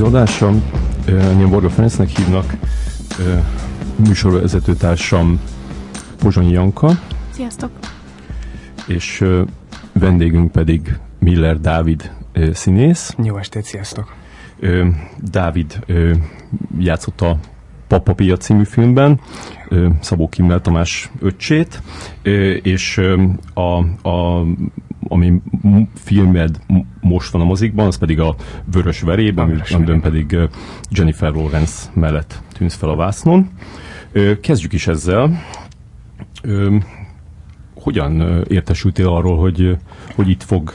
következő adása. Engem Borga Ferencnek hívnak, műsorvezetőtársam Pozsonyi Janka. Sziasztok! És vendégünk pedig Miller Dávid színész. Jó estét, sziasztok! Dávid játszott a Papa Pia című filmben, Szabó Kimmel Tamás öccsét, és a, a, ami filmed most van a mozikban, az pedig a Vörös Veréb, amiben pedig Jennifer Lawrence mellett tűnsz fel a vásznon. Kezdjük is ezzel. Hogyan értesültél arról, hogy, hogy itt fog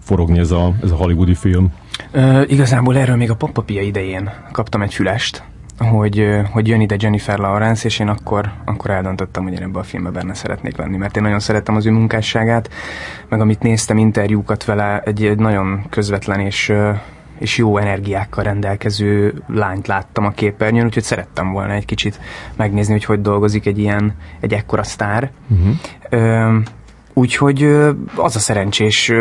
forogni ez a, ez a hollywoodi film? Uh, igazából erről még a Pia idején kaptam egy fülest, hogy, hogy jön ide Jennifer Lawrence, és én akkor, akkor eldöntöttem, hogy én ebbe a filmbe benne szeretnék lenni, mert én nagyon szerettem az ő munkásságát, meg amit néztem interjúkat vele, egy, egy nagyon közvetlen és, és jó energiákkal rendelkező lányt láttam a képernyőn, úgyhogy szerettem volna egy kicsit megnézni, hogy hogy dolgozik egy ilyen, egy ekkora sztár. Uh-huh. Ö, úgyhogy az a szerencsés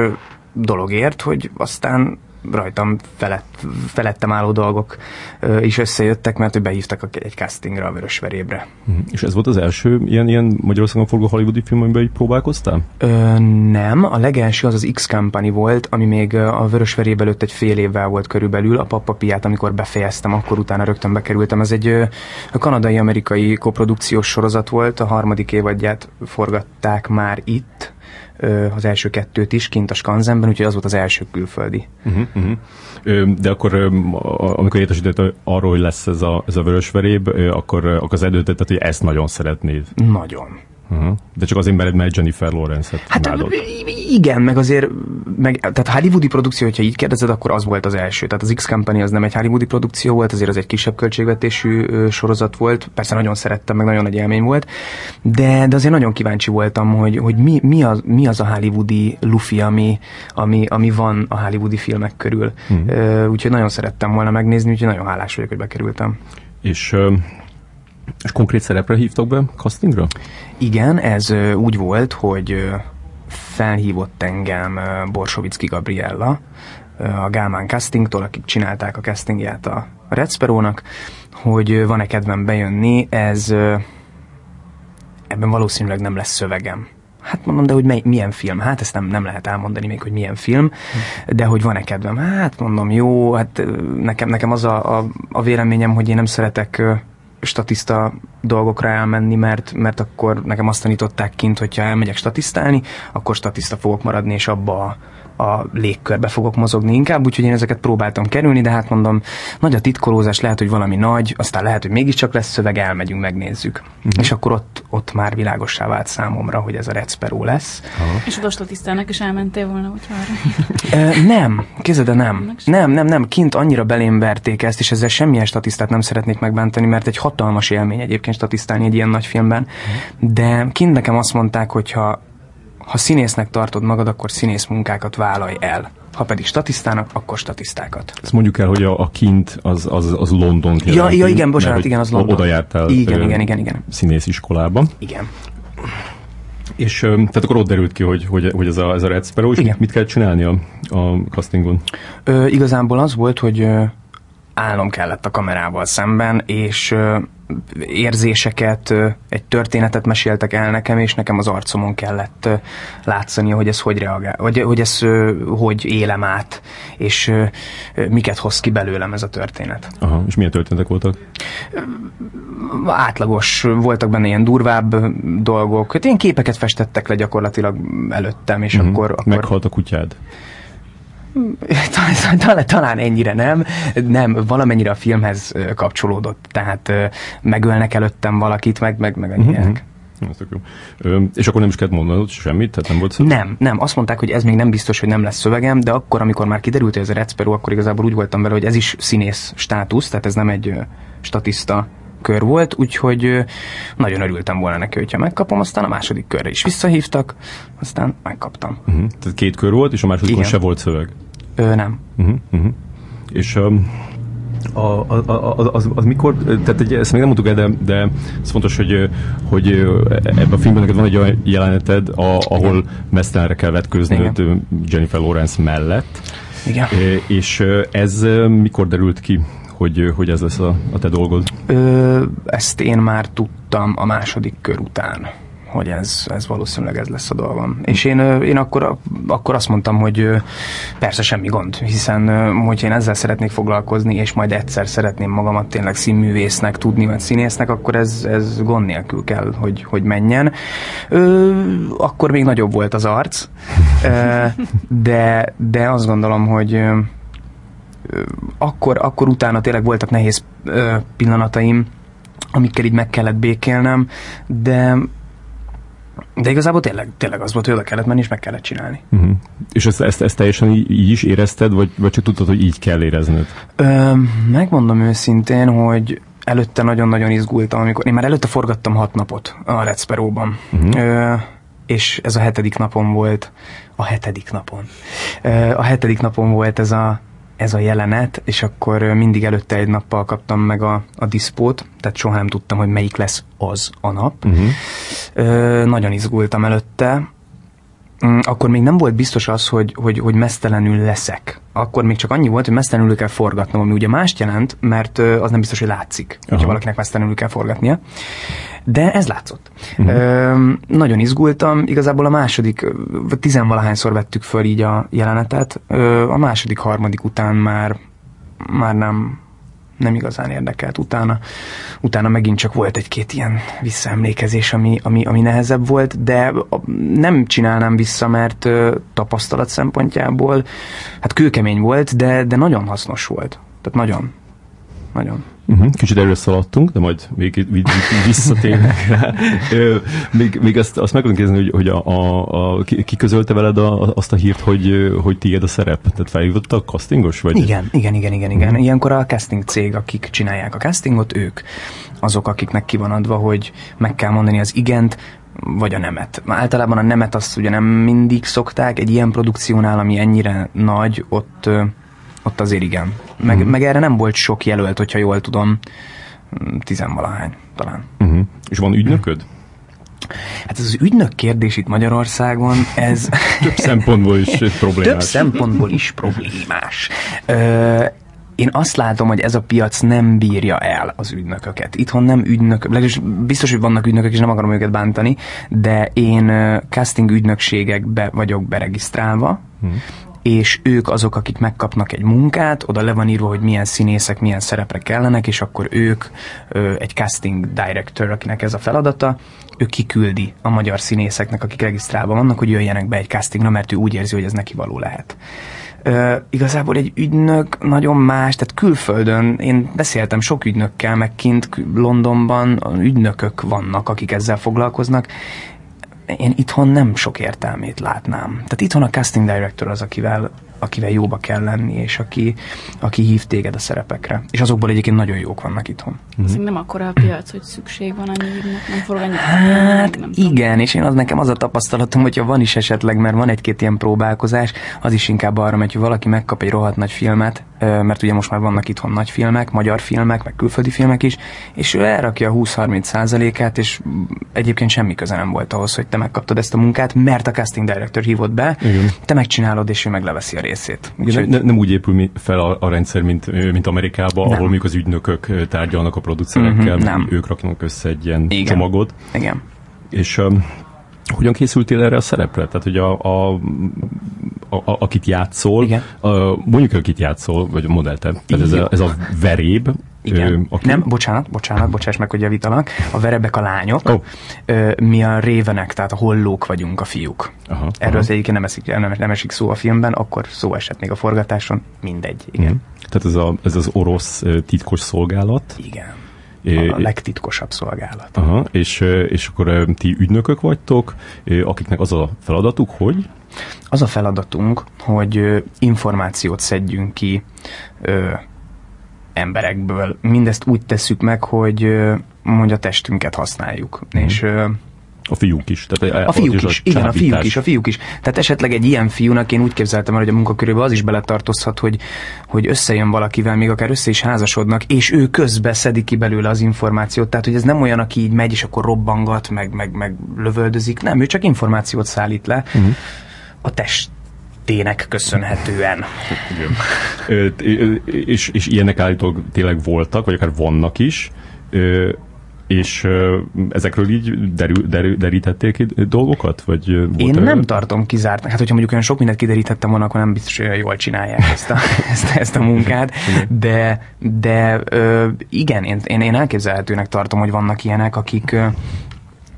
dologért, hogy aztán rajtam felett, felettem álló dolgok ö, is összejöttek, mert ő behívtak egy castingra a Vörösverébre. Uh-huh. És ez volt az első ilyen, ilyen Magyarországon forgó hollywoodi film, amiben így próbálkoztál? Ö, nem, a legelső az az X-Company volt, ami még a Vörösverébe előtt egy fél évvel volt körülbelül, a Papapiát, amikor befejeztem, akkor utána rögtön bekerültem. Ez egy kanadai-amerikai koprodukciós sorozat volt, a harmadik évadját forgatták már itt, az első kettőt is kint a Skanzenben, úgyhogy az volt az első külföldi. Uh-huh, uh-huh. De akkor, amikor értesített arról, hogy lesz ez a, ez a vörösveréb, akkor, akkor az eldöntötted, hogy ezt nagyon szeretnéd. Nagyon. Uh-huh. De csak azért, mert, mert Jennifer Lawrence-et Hát imádod. igen, meg azért, meg, tehát hollywoodi produkció, hogyha így kérdezed, akkor az volt az első. Tehát az X-Company az nem egy hollywoodi produkció volt, azért az egy kisebb költségvetésű sorozat volt. Persze nagyon szerettem, meg nagyon nagy élmény volt, de, de azért nagyon kíváncsi voltam, hogy, hogy mi, mi, az, mi az a hollywoodi lufi, ami, ami, ami van a hollywoodi filmek körül. Uh-huh. Úgyhogy nagyon szerettem volna megnézni, úgyhogy nagyon hálás vagyok, hogy bekerültem. És és konkrét szerepre hívtak be castingra? Igen, ez úgy volt, hogy felhívott engem Borsovicki Gabriella, a Gálmán castingtól, akik csinálták a castingját a Red Sparrow-nak, hogy van-e kedvem bejönni, ez ebben valószínűleg nem lesz szövegem. Hát mondom, de hogy mely, milyen film? Hát ezt nem, nem lehet elmondani még, hogy milyen film, de hogy van-e kedvem? Hát mondom, jó, hát nekem, nekem az a, a, a véleményem, hogy én nem szeretek statiszta dolgokra elmenni, mert, mert akkor nekem azt tanították kint, hogyha elmegyek statisztálni, akkor statiszta fogok maradni, és abba a, a légkörbe fogok mozogni inkább, úgyhogy én ezeket próbáltam kerülni, de hát mondom, nagy a titkolózás, lehet, hogy valami nagy, aztán lehet, hogy mégiscsak lesz szöveg, elmegyünk, megnézzük. Uh-huh. És akkor ott, ott már világossá vált számomra, hogy ez a Recperó lesz. Uh-huh. És oda statisztának is elmentél volna, hogyha arra. nem, kézede nem. Nem, nem, nem, kint annyira belém verték ezt, és ezzel semmilyen statisztát nem szeretnék megbántani, mert egy hatalmas élmény egyébként statisztálni egy ilyen nagy filmben. Uh-huh. De kint nekem azt mondták, hogyha ha színésznek tartod magad, akkor színész munkákat vállalj el. Ha pedig statisztának, akkor statisztákat. Ezt mondjuk el, hogy a, a kint az, az, az London Ja, ja, igen, bocsánat, mert, igen, az London. Oda jártál igen, igen, igen, igen. színésziskolában. Igen. És tehát akkor ott derült ki, hogy, hogy, hogy ez, a, ez a Red Sparrow, és Igen. mit, mit kell csinálni a, a castingon? Ö, igazából az volt, hogy állnom kellett a kamerával szemben, és érzéseket, egy történetet meséltek el nekem, és nekem az arcomon kellett látszani, hogy ez hogy reagál, vagy hogy ez hogy élem át, és miket hoz ki belőlem ez a történet. Aha, és milyen történetek voltak? Átlagos, voltak benne ilyen durvább dolgok, hát ilyen képeket festettek le gyakorlatilag előttem, és uh-huh. akkor, akkor... Meghalt a kutyád? Talán, talán, talán ennyire nem, nem, valamennyire a filmhez kapcsolódott, tehát megölnek előttem valakit, meg, meg, meg uh-huh. ilyenek. Ö, és akkor nem is kellett mondanod semmit? Tehát nem volt szöveg? Nem, nem. Azt mondták, hogy ez még nem biztos, hogy nem lesz szövegem, de akkor, amikor már kiderült, hogy ez a Recperu, akkor igazából úgy voltam vele, hogy ez is színész státusz, tehát ez nem egy statiszta kör volt, úgyhogy nagyon örültem volna neki, hogyha megkapom, aztán a második körre is visszahívtak, aztán megkaptam. Uh-huh. Tehát két kör volt, és a másodikon se volt szöveg? Ö, nem. Uh-huh. Uh-huh. És um, A, a, a, az, az mikor, tehát egy, ezt még nem mondtuk el, de, de ez fontos, hogy, hogy ebben a filmben neked van egy olyan jeleneted, a, ahol mesztelenre kell vetkőznöd Jennifer Lawrence mellett. Igen. És ez mikor derült ki, hogy, hogy ez lesz a, a te dolgod? Ö, ezt én már tudtam a második kör után hogy ez, ez valószínűleg ez lesz a dolgom. És én, én akkor, akkor azt mondtam, hogy persze semmi gond, hiszen hogyha én ezzel szeretnék foglalkozni, és majd egyszer szeretném magamat tényleg színművésznek tudni, vagy színésznek, akkor ez, ez gond nélkül kell, hogy, hogy menjen. Ö, akkor még nagyobb volt az arc, de, de azt gondolom, hogy akkor, akkor utána tényleg voltak nehéz pillanataim, amikkel így meg kellett békélnem, de de igazából tényleg, tényleg az volt, hogy oda kellett menni, és meg kellett csinálni. Uh-huh. És ezt, ezt, ezt teljesen így, így is érezted, vagy, vagy csak tudtad, hogy így kell érezned? Ö, megmondom őszintén, hogy előtte nagyon-nagyon izgultam, amikor én már előtte forgattam hat napot a Red Sparrow-ban. Uh-huh. Ö, és ez a hetedik napon volt, a hetedik napon. Ö, a hetedik napon volt ez a ez a jelenet, és akkor mindig előtte egy nappal kaptam meg a, a diszpót, tehát soha nem tudtam, hogy melyik lesz az a nap. Uh-huh. Ö, nagyon izgultam előtte, akkor még nem volt biztos az, hogy, hogy, hogy mesztelenül leszek. Akkor még csak annyi volt, hogy mesztelenül kell forgatnom, ami ugye mást jelent, mert az nem biztos, hogy látszik, Aha. hogyha valakinek mesztelenül kell forgatnia. De ez látszott. Uh-huh. Ö, nagyon izgultam, igazából a második, tizenvalahányszor vettük föl így a jelenetet, ö, a második, harmadik után már, már nem, nem igazán érdekelt. Utána, utána megint csak volt egy-két ilyen visszaemlékezés, ami, ami, ami nehezebb volt, de nem csinálnám vissza, mert ö, tapasztalat szempontjából, hát kőkemény volt, de, de nagyon hasznos volt. Tehát nagyon, nagyon. Uh-huh. Kicsit erről szaladtunk, de majd még visszatérnek rá. még, még azt, azt meg tudom kérdezni, hogy, hogy a, a, a, ki közölte veled a, azt a hírt, hogy, hogy tiéd a szerep? Tehát felhívott a castingos? Vagy? Igen, igen, igen, igen, igen. Uh-huh. Ilyenkor a casting cég, akik csinálják a castingot, ők azok, akiknek ki van adva, hogy meg kell mondani az igent, vagy a nemet. Általában a nemet azt ugye nem mindig szokták, egy ilyen produkciónál, ami ennyire nagy, ott ott azért igen. Meg, uh-huh. meg erre nem volt sok jelölt, hogyha jól tudom, tizenvalahány talán. Uh-huh. És van ügynököd? Hát ez az ügynök kérdés itt Magyarországon, ez... Több szempontból is problémás. Több szempontból is problémás. Ö, én azt látom, hogy ez a piac nem bírja el az ügynököket. Itthon nem ügynök, legalábbis biztos, hogy vannak ügynökök, és nem akarom őket bántani, de én casting ügynökségekbe vagyok beregisztrálva, hmm és ők azok, akik megkapnak egy munkát, oda le van írva, hogy milyen színészek, milyen szerepre kellenek, és akkor ők, egy casting director, akinek ez a feladata, ő kiküldi a magyar színészeknek, akik regisztrálva vannak, hogy jöjjenek be egy castingra, mert ő úgy érzi, hogy ez neki való lehet. Uh, igazából egy ügynök nagyon más, tehát külföldön, én beszéltem sok ügynökkel, meg kint Londonban ügynökök vannak, akik ezzel foglalkoznak, én itthon nem sok értelmét látnám. Tehát itthon a casting director az, akivel akivel jóba kell lenni, és aki, aki hív téged a szerepekre. És azokból egyébként nagyon jók vannak itthon. Mm-hmm. Nem akkora a piac, hogy szükség van annyi ügynek, nem fog annyi. Hát nem igen, tudom. és én az nekem az a tapasztalatom, hogyha van is esetleg, mert van egy-két ilyen próbálkozás, az is inkább arra megy, hogy valaki megkap egy rohadt nagy filmet, mert ugye most már vannak itthon nagy filmek, magyar filmek, meg külföldi filmek is, és ő elrakja a 20-30 százalékát, és egyébként semmi köze nem volt ahhoz, hogy te megkaptad ezt a munkát, mert a casting director hívott be, Igen. te megcsinálod, és ő megleveszi a részét. Ugye ne, nem úgy épül fel a, a rendszer, mint, mint Amerikában, nem. ahol mondjuk az ügynökök tárgyalnak a producerekkel, uh-huh, nem. ők raknak össze egy ilyen Igen. csomagot. Igen. És um, hogyan készültél erre a szerepre? Tehát, hogy a, a, a, a akit játszol, Igen. A, mondjuk, akit játszol, vagy a modellte, tehát ez a, ez a veréb, igen. Ö, aki... Nem, bocsánat, bocsánat, bocsáss meg, hogy javítanak. A verebek a lányok, oh. ö, mi a révenek, tehát a hollók vagyunk a fiúk. Aha, Erről aha. az egyébként nem esik, nem, nem esik szó a filmben, akkor szó esett még a forgatáson, mindegy, igen. Mm. Tehát ez, a, ez az orosz titkos szolgálat. Igen. A legtitkosabb szolgálat. Aha, és, és akkor ti ügynökök vagytok, akiknek az a feladatuk, hogy? Az a feladatunk, hogy információt szedjünk ki emberekből. Mindezt úgy tesszük meg, hogy mondja testünket használjuk. Mm. És A fiúk is. Tehát a fiúk is, igen, a fiúk is, a fiúk is. Tehát esetleg egy ilyen fiúnak én úgy képzeltem el, hogy a munkakörébe az is beletartozhat, hogy, hogy összejön valakivel, még akár össze is házasodnak, és ő közbe szedi ki belőle az információt. Tehát, hogy ez nem olyan, aki így megy, és akkor robbangat, meg, meg, meg lövöldözik. Nem, ő csak információt szállít le. Uh-huh. A test tének köszönhetően. Igen. és, és ilyenek állítólag tényleg voltak, vagy akár vannak is és ezekről így derül, derül, derítették dolgokat? Vagy Én nem tartom kizártnak. Hát, hogyha mondjuk olyan sok mindent kiderítettem volna, akkor nem biztos, hogy jól csinálják ezt a, ezt, ezt a munkát. De, de ö, igen, én, én elképzelhetőnek tartom, hogy vannak ilyenek, akik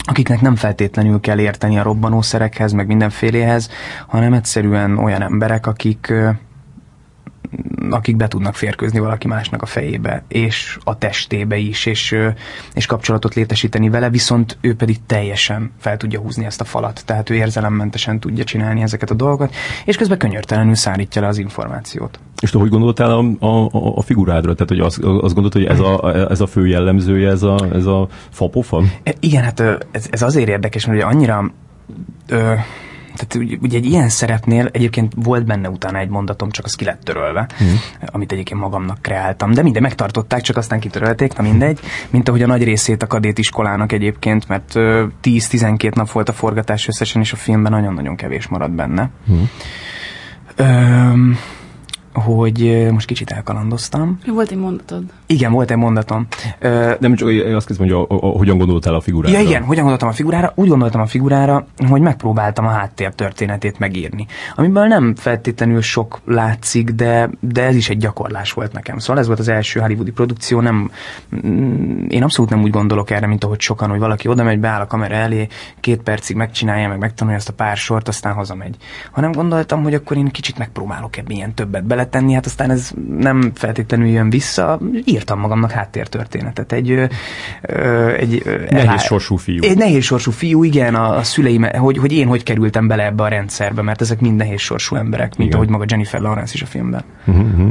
akiknek nem feltétlenül kell érteni a robbanószerekhez, meg mindenféléhez, hanem egyszerűen olyan emberek, akik akik be tudnak férkőzni valaki másnak a fejébe, és a testébe is, és, és kapcsolatot létesíteni vele, viszont ő pedig teljesen fel tudja húzni ezt a falat, tehát ő érzelemmentesen tudja csinálni ezeket a dolgokat, és közben könyörtelenül szárítja le az információt. És te hogy gondoltál a, a, a figurádra? Tehát, hogy azt, azt gondolod, hogy ez a, ez a fő jellemzője, ez a, ez a fapofa? E, igen, hát ez, ez azért érdekes, mert ugye annyira ö, tehát ugye egy ilyen szerepnél egyébként volt benne utána egy mondatom, csak az ki lett törölve, mm. amit egyébként magamnak kreáltam. De minden megtartották, csak aztán kitörölték, na mindegy. Mint ahogy a nagy részét a kadét iskolának egyébként, mert 10-12 nap volt a forgatás összesen, és a filmben nagyon-nagyon kevés maradt benne. Mm. Ö, hogy most kicsit elkalandoztam. Volt egy mondatod. Igen, volt egy mondatom. Uh, Nem csak azt kezdem, hogy a, a, a, hogyan gondoltál a figurára. Ja, igen, hogyan gondoltam a figurára? Úgy gondoltam a figurára, hogy megpróbáltam a háttér történetét megírni. Amiből nem feltétlenül sok látszik, de, de ez is egy gyakorlás volt nekem. Szóval ez volt az első hollywoodi produkció, nem, mm, én abszolút nem úgy gondolok erre, mint ahogy sokan, hogy valaki oda megy, beáll a kamera elé, két percig megcsinálja, meg megtanulja ezt a pár sort, aztán hazamegy. Hanem gondoltam, hogy akkor én kicsit megpróbálok ebben ilyen többet bele beletenni, hát aztán ez nem feltétlenül jön vissza. Írtam magamnak háttértörténetet. Egy, ö, egy nehéz sorsú fiú. Egy nehéz sorsú fiú, igen, a, a szüleim, hogy, hogy én hogy kerültem bele ebbe a rendszerbe, mert ezek mind nehéz sorsú emberek, mint igen. ahogy maga Jennifer Lawrence is a filmben. Uh-huh, uh-huh.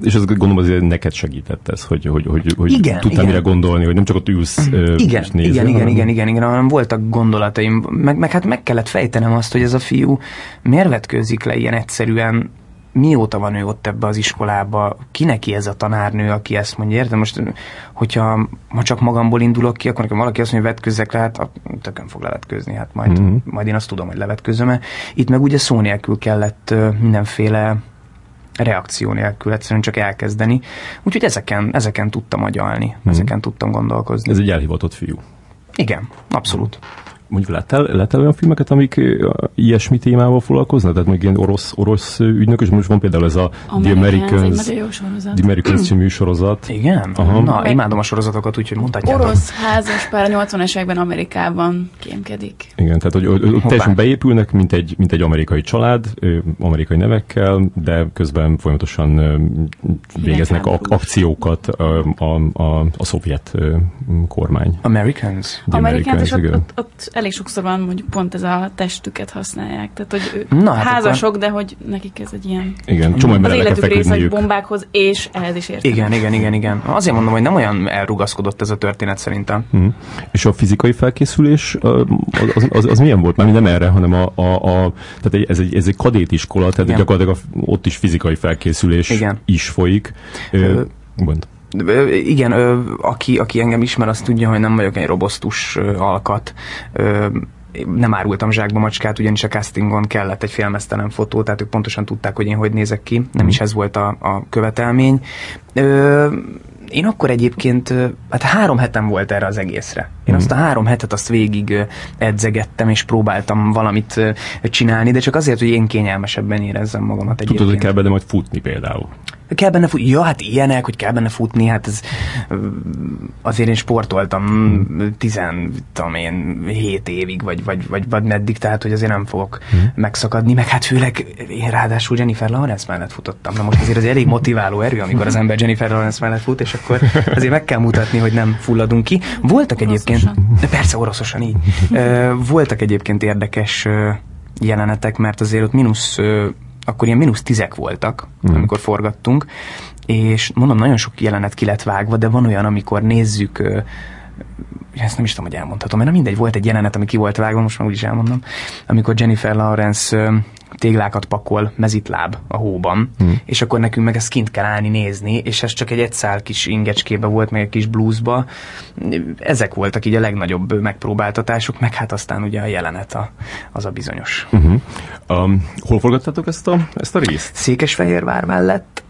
És ez gondolom azért neked segített ez, hogy, hogy, hogy, hogy igen, tudtál igen. mire gondolni, hogy nem csak ott ülsz igen, és nézel, igen, igen, igen, igen, igen, hanem voltak gondolataim, meg, meg hát meg kellett fejtenem azt, hogy ez a fiú miért vetkőzik le ilyen egyszerűen mióta van ő ott ebbe az iskolába, ki neki ez a tanárnő, aki ezt mondja, érted? Most, hogyha ha csak magamból indulok ki, akkor nekem valaki azt mondja, hogy vetközzek le, hát tökön fog levetkőzni, hát majd, mm-hmm. majd én azt tudom, hogy levetközöm-e. Itt meg ugye szó nélkül kellett mindenféle reakció nélkül egyszerűen csak elkezdeni. Úgyhogy ezeken, ezeken tudtam agyalni, mm-hmm. ezeken tudtam gondolkozni. Ez egy elhivatott fiú. Igen, abszolút mondjuk láttál, láttál olyan filmeket, amik ilyesmi témával foglalkoznak? Tehát mondjuk ilyen orosz, orosz ügynök, és most van például ez a The Americans, The Americans című sorozat. Igen? Aha. Na, imádom a sorozatokat, úgyhogy mondhatjátok. Orosz házas pár 80-es években Amerikában kémkedik. Igen, tehát hogy, hogy, hogy teljesen beépülnek, mint egy, mint egy amerikai család, amerikai nevekkel, de közben folyamatosan végeznek ak- akciókat a, a, a, a szovjet kormány. Americans? The Americans, Americans és ott, ott, ott elég sokszor van mondjuk pont ez a testüket használják. Tehát, hogy Na, hát házasok, akkor... de hogy nekik ez egy ilyen... Igen, csomó Az életük része, hogy bombákhoz, és ehhez is értenek. Igen, igen, igen, igen. Azért mondom, hogy nem olyan elrugaszkodott ez a történet szerintem. Mm. És a fizikai felkészülés az, az, az milyen volt? Már nem erre, hanem a, a, a tehát ez egy, ez egy kadétiskola, tehát igen. gyakorlatilag a, ott is fizikai felkészülés igen. is folyik. Ö, Mond igen, aki, aki engem ismer, azt tudja, hogy nem vagyok egy robosztus alkat nem árultam zsákba macskát, ugyanis a castingon kellett egy félmeztelen fotó, tehát ők pontosan tudták, hogy én hogy nézek ki, nem is ez volt a, a követelmény. Ö, én akkor egyébként, hát három hetem volt erre az egészre. Én mm. azt a három hetet azt végig edzegettem, és próbáltam valamit csinálni, de csak azért, hogy én kényelmesebben érezzem magamat egyébként. Tudod, hogy kell benne majd futni például kell benne futni. Ja, hát ilyenek, hogy kell benne futni, hát ez azért én sportoltam tizen, tudom én, hét évig, vagy, vagy, vagy, vagy meddig, tehát hogy azért nem fogok hmm. megszakadni, meg hát főleg én ráadásul Jennifer Lawrence mellett futottam. Na most azért az elég motiváló erő, amikor az ember Jennifer Lawrence mellett fut, és akkor azért meg kell mutatni, hogy nem fulladunk ki. Voltak egyébként, de persze oroszosan így, voltak egyébként érdekes jelenetek, mert azért ott mínusz akkor ilyen mínusz tizek voltak, mm. amikor forgattunk, és mondom, nagyon sok jelenet ki lett vágva, de van olyan, amikor nézzük ezt nem is tudom, hogy elmondhatom, mert mindegy, volt egy jelenet, ami ki volt vágva, most már úgyis elmondom, amikor Jennifer Lawrence téglákat pakol mezitláb a hóban, hmm. és akkor nekünk meg ezt kint kell állni nézni, és ez csak egy egyszál kis ingecskébe volt, meg egy kis bluesba. Ezek voltak így a legnagyobb megpróbáltatások, meg hát aztán ugye a jelenet a, az a bizonyos. Uh-huh. Um, hol forgattatok ezt a, ezt a részt? Székesfehérvár mellett,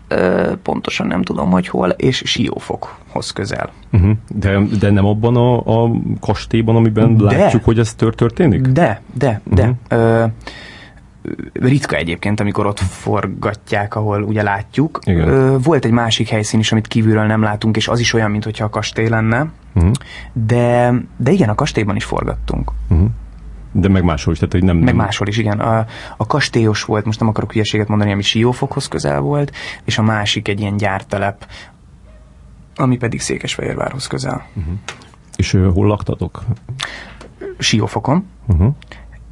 pontosan nem tudom, hogy hol, és Siófokhoz közel. Uh-huh. De, de nem abban a, a kastélyban, amiben de, látjuk, hogy ez történik? De, de, de. Uh-huh. Ritka egyébként, amikor ott forgatják, ahol ugye látjuk. Igen. Volt egy másik helyszín is, amit kívülről nem látunk, és az is olyan, mintha a kastély lenne. Uh-huh. De, de igen, a kastélyban is forgattunk. Uh-huh. De meg máshol is, tehát hogy nem... Meg máshol is, igen. A, a kastélyos volt, most nem akarok hülyeséget mondani, ami Siófokhoz közel volt, és a másik egy ilyen gyártelep, ami pedig Székesfehérvárhoz közel. Uh-huh. És uh, hol laktatok? Siófokon. Uh-huh.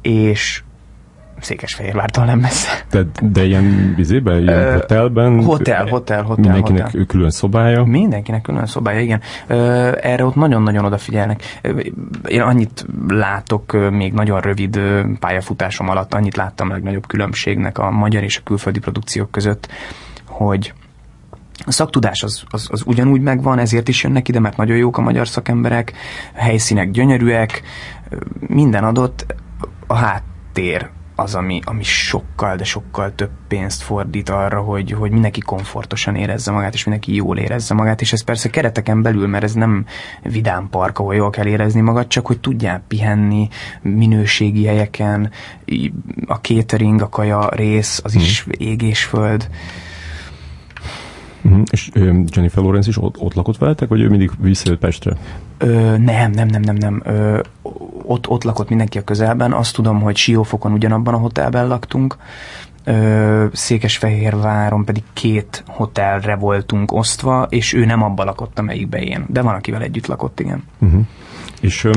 És Székesfehérvártól nem messze. De, de ilyen vizében, ilyen uh, hotelben? Hotel, hotel, hotel. Mindenkinek hotel. külön szobája? Mindenkinek külön szobája, igen. Uh, erre ott nagyon-nagyon odafigyelnek. Uh, én annyit látok még nagyon rövid pályafutásom alatt, annyit láttam a legnagyobb különbségnek a magyar és a külföldi produkciók között, hogy a szaktudás az, az, az ugyanúgy megvan, ezért is jönnek ide, mert nagyon jók a magyar szakemberek, helyszínek gyönyörűek, minden adott, a háttér az, ami, ami sokkal, de sokkal több pénzt fordít arra, hogy, hogy mindenki komfortosan érezze magát, és mindenki jól érezze magát, és ez persze kereteken belül, mert ez nem vidám park, ahol jól kell érezni magad, csak hogy tudjál pihenni minőségi helyeken, a catering, a kaja rész, az is hmm. égésföld. Uh-huh. És Jennifer Lawrence is ott, ott lakott veletek, vagy ő mindig visszajött Pestre? Ö, nem, nem, nem, nem, nem. Ö, ott, ott lakott mindenki a közelben. Azt tudom, hogy Siófokon ugyanabban a hotelben laktunk. Ö, Székesfehérváron pedig két hotelre voltunk osztva, és ő nem abban lakott, amelyikbe én. De van, akivel együtt lakott, igen. Uh-huh. És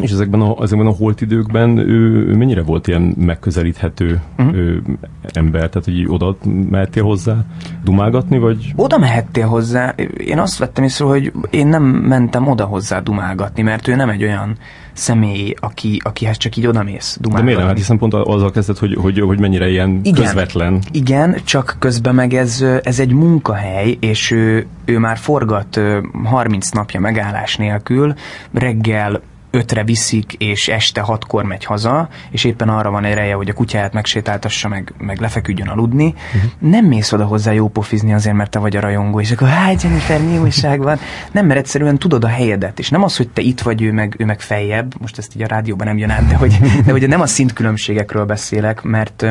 és ezekben a, ezekben a holt időkben ő, ő mennyire volt ilyen megközelíthető uh-huh. ő, ember? Tehát, hogy oda mehettél hozzá dumálgatni, vagy? Oda mehettél hozzá. Én azt vettem észre, hogy én nem mentem oda hozzá dumálgatni, mert ő nem egy olyan személy, aki, akihez csak így odamész dumálgatni. De miért nem? Hát hiszen pont azzal kezdett, hogy, hogy, hogy mennyire ilyen igen, közvetlen. Igen, csak közben meg ez, ez egy munkahely, és ő, ő már forgat 30 napja megállás nélkül, reggel ötre viszik, és este hatkor megy haza, és éppen arra van ereje, hogy a kutyáját megsétáltassa, meg, meg lefeküdjön aludni, uh-huh. nem mész oda hozzá jópofizni azért, mert te vagy a rajongó, és akkor hát Jennifer, mi újság van? Nem, mert egyszerűen tudod a helyedet, és nem az, hogy te itt vagy, ő meg, ő meg feljebb, most ezt így a rádióban nem jön át, de hogy, de hogy nem a szintkülönbségekről beszélek, mert,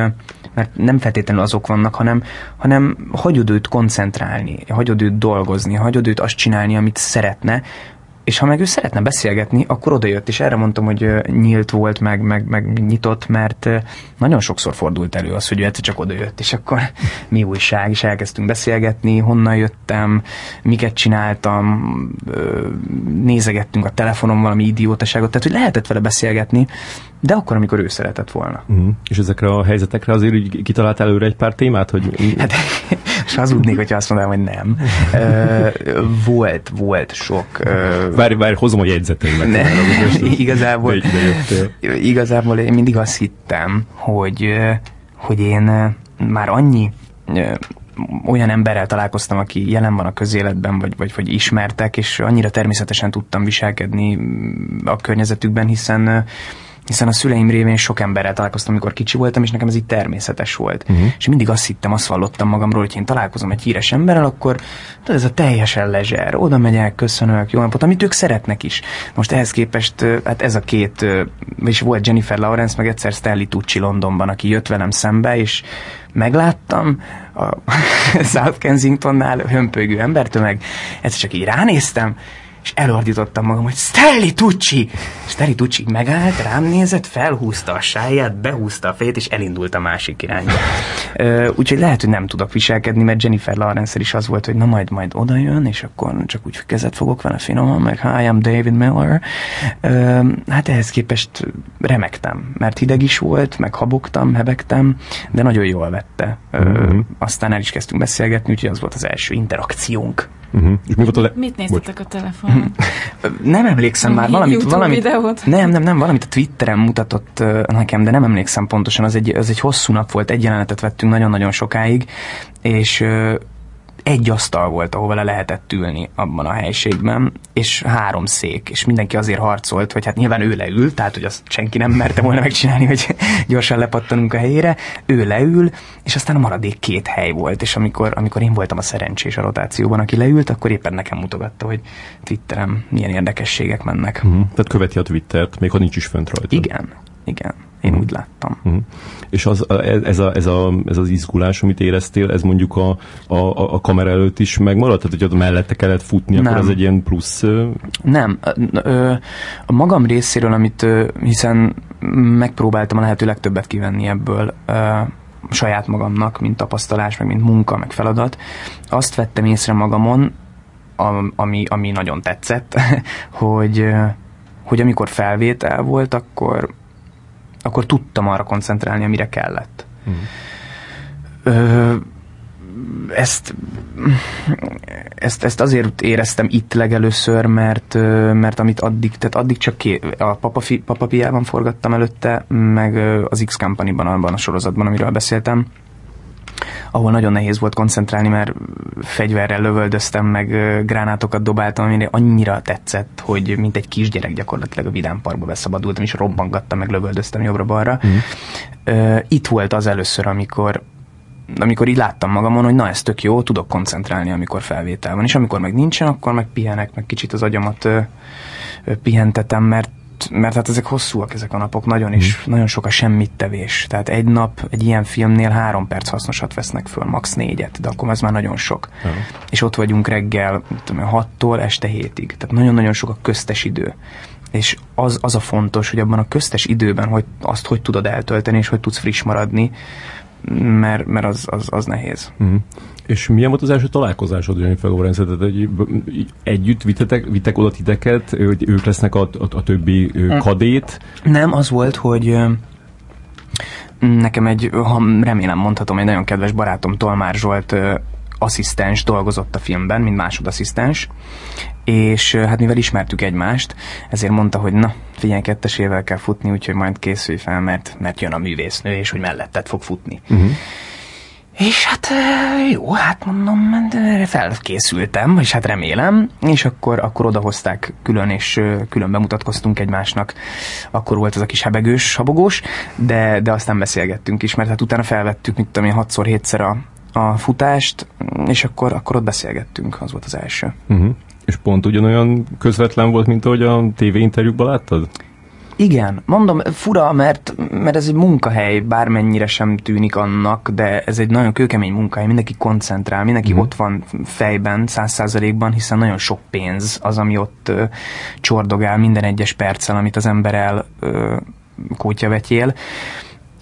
mert nem feltétlenül azok vannak, hanem, hanem hagyod őt koncentrálni, hagyod őt dolgozni, hagyod őt azt csinálni, amit szeretne, és ha meg ő szeretne beszélgetni, akkor odajött, és erre mondtam, hogy nyílt volt, meg, meg, meg nyitott, mert nagyon sokszor fordult elő az, hogy ő egyszer csak odajött, és akkor mi újság, és elkezdtünk beszélgetni, honnan jöttem, miket csináltam, nézegettünk a telefonon valami idiótaságot, tehát hogy lehetett vele beszélgetni, de akkor, amikor ő szeretett volna. Uh-huh. És ezekre a helyzetekre azért így kitalált előre egy pár témát, hogy... Hát, és hazudnék, hogyha azt mondanám, hogy nem. Uh, volt, volt sok... Uh, várj, várj, hozom a jegyzeteimet. Ne, igazából, igazából én mindig azt hittem, hogy, hogy én már annyi olyan emberrel találkoztam, aki jelen van a közéletben, vagy, vagy, vagy ismertek, és annyira természetesen tudtam viselkedni a környezetükben, hiszen hiszen a szüleim révén sok emberrel találkoztam, amikor kicsi voltam, és nekem ez így természetes volt. Uh-huh. És mindig azt hittem, azt vallottam magamról, hogy én találkozom egy híres emberrel, akkor tudod, ez a teljesen lezser, oda megyek, köszönök, jó napot, amit ők szeretnek is. Most ehhez képest, hát ez a két, és volt Jennifer Lawrence, meg egyszer Stanley Tucci Londonban, aki jött velem szembe, és megláttam a South Kensingtonnál hömpögő embertömeg, egyszer csak így ránéztem, és elordítottam magam, hogy Stanley Tucci! Stanley Tucci megállt, rám nézett, felhúzta a sáját, behúzta a fejét, és elindult a másik irányba. Úgyhogy lehet, hogy nem tudok viselkedni, mert Jennifer lawrence is az volt, hogy na majd majd oda jön, és akkor csak úgy kezet fogok vele finoman, meg hi, I'm David Miller. Ö, hát ehhez képest remektem, mert hideg is volt, meg habogtam, hebegtem, de nagyon jól vette. Ö, mm-hmm. Aztán el is kezdtünk beszélgetni, úgyhogy az volt az első interakciónk. Uh-huh. És mi volt a le- Mit néztetek Bocs. a telefonon? Nem emlékszem már, valamit, valamit nem, nem, nem, valamit a Twitteren mutatott uh, nekem, de nem emlékszem pontosan, az egy, az egy hosszú nap volt, egy jelenetet vettünk nagyon-nagyon sokáig, és uh, egy asztal volt, ahova le lehetett ülni abban a helységben, és három szék, és mindenki azért harcolt, hogy hát nyilván ő leül, tehát hogy azt senki nem merte volna megcsinálni, hogy gyorsan lepattanunk a helyére, ő leül, és aztán a maradék két hely volt, és amikor, amikor én voltam a szerencsés a rotációban, aki leült, akkor éppen nekem mutogatta, hogy Twitterem milyen érdekességek mennek. Uh-huh. Tehát követi a Twittert, még ha nincs is fönt rajta. Igen, igen. Én úgy láttam. Uh-huh. És az, ez, a, ez, a, ez az izgulás, amit éreztél, ez mondjuk a, a, a kamera előtt is megmaradt? Tehát, hogy ott mellette kellett futni, Nem. akkor ez egy ilyen plusz... Nem. A magam részéről, amit hiszen megpróbáltam a lehető legtöbbet kivenni ebből, saját magamnak, mint tapasztalás, meg mint munka, meg feladat, azt vettem észre magamon, ami, ami nagyon tetszett, hogy, hogy amikor felvétel volt, akkor akkor tudtam arra koncentrálni, amire kellett. Mm. Ö, ezt, ezt, ezt azért éreztem itt legelőször, mert, mert amit addig, tehát addig csak ké, a papafi, papapiában forgattam előtte, meg az X Company-ban, abban a sorozatban, amiről beszéltem, ahol nagyon nehéz volt koncentrálni, mert fegyverrel lövöldöztem, meg gránátokat dobáltam, amire annyira tetszett, hogy mint egy kisgyerek gyakorlatilag a Vidám Parkba beszabadultam, és robbangattam, meg lövöldöztem jobbra-balra. Mm. Itt volt az először, amikor amikor így láttam magamon, hogy na ez tök jó, tudok koncentrálni, amikor felvétel van, és amikor meg nincsen, akkor meg pihenek, meg kicsit az agyamat ö, ö, pihentetem, mert mert hát ezek hosszúak ezek a napok, nagyon is, mm. nagyon sok a semmit tevés. Tehát egy nap egy ilyen filmnél három perc hasznosat vesznek föl, max. négyet, de akkor ez már nagyon sok. Mm. És ott vagyunk reggel tudom, hattól este hétig. Tehát nagyon-nagyon sok a köztes idő. És az, az a fontos, hogy abban a köztes időben hogy azt hogy tudod eltölteni, és hogy tudsz friss maradni, mert, mert az, az, az nehéz. Mm. És milyen volt az első találkozásod Jennifer lawrence hogy együtt vittetek, vittek oda titeket, hogy ők lesznek a, a, a többi hm. kadét? Nem, az volt, hogy nekem egy, ha remélem mondhatom, egy nagyon kedves barátom Tolmár Zsolt asszisztens dolgozott a filmben, mint másodasszisztens, és hát mivel ismertük egymást, ezért mondta, hogy na, figyelj, kettesével kell futni, úgyhogy majd készülj fel, mert, mert jön a művésznő, és hogy melletted fog futni. Uh-huh. És hát jó, hát mondom, felkészültem, és hát remélem, és akkor, akkor odahozták külön, és külön bemutatkoztunk egymásnak. Akkor volt az a kis hebegős, habogós, de, de aztán beszélgettünk is, mert hát utána felvettük, mit tudom én, hatszor, hétszer a, a futást, és akkor, akkor ott beszélgettünk, az volt az első. Uh-huh. És pont ugyanolyan közvetlen volt, mint ahogy a tévéinterjúkban láttad? Igen, mondom, fura, mert, mert ez egy munkahely, bármennyire sem tűnik annak, de ez egy nagyon kőkemény munkahely, mindenki koncentrál, mindenki mm. ott van fejben, száz százalékban, hiszen nagyon sok pénz az, ami ott ö, csordogál minden egyes perccel, amit az ember el ö, kótyavetyél.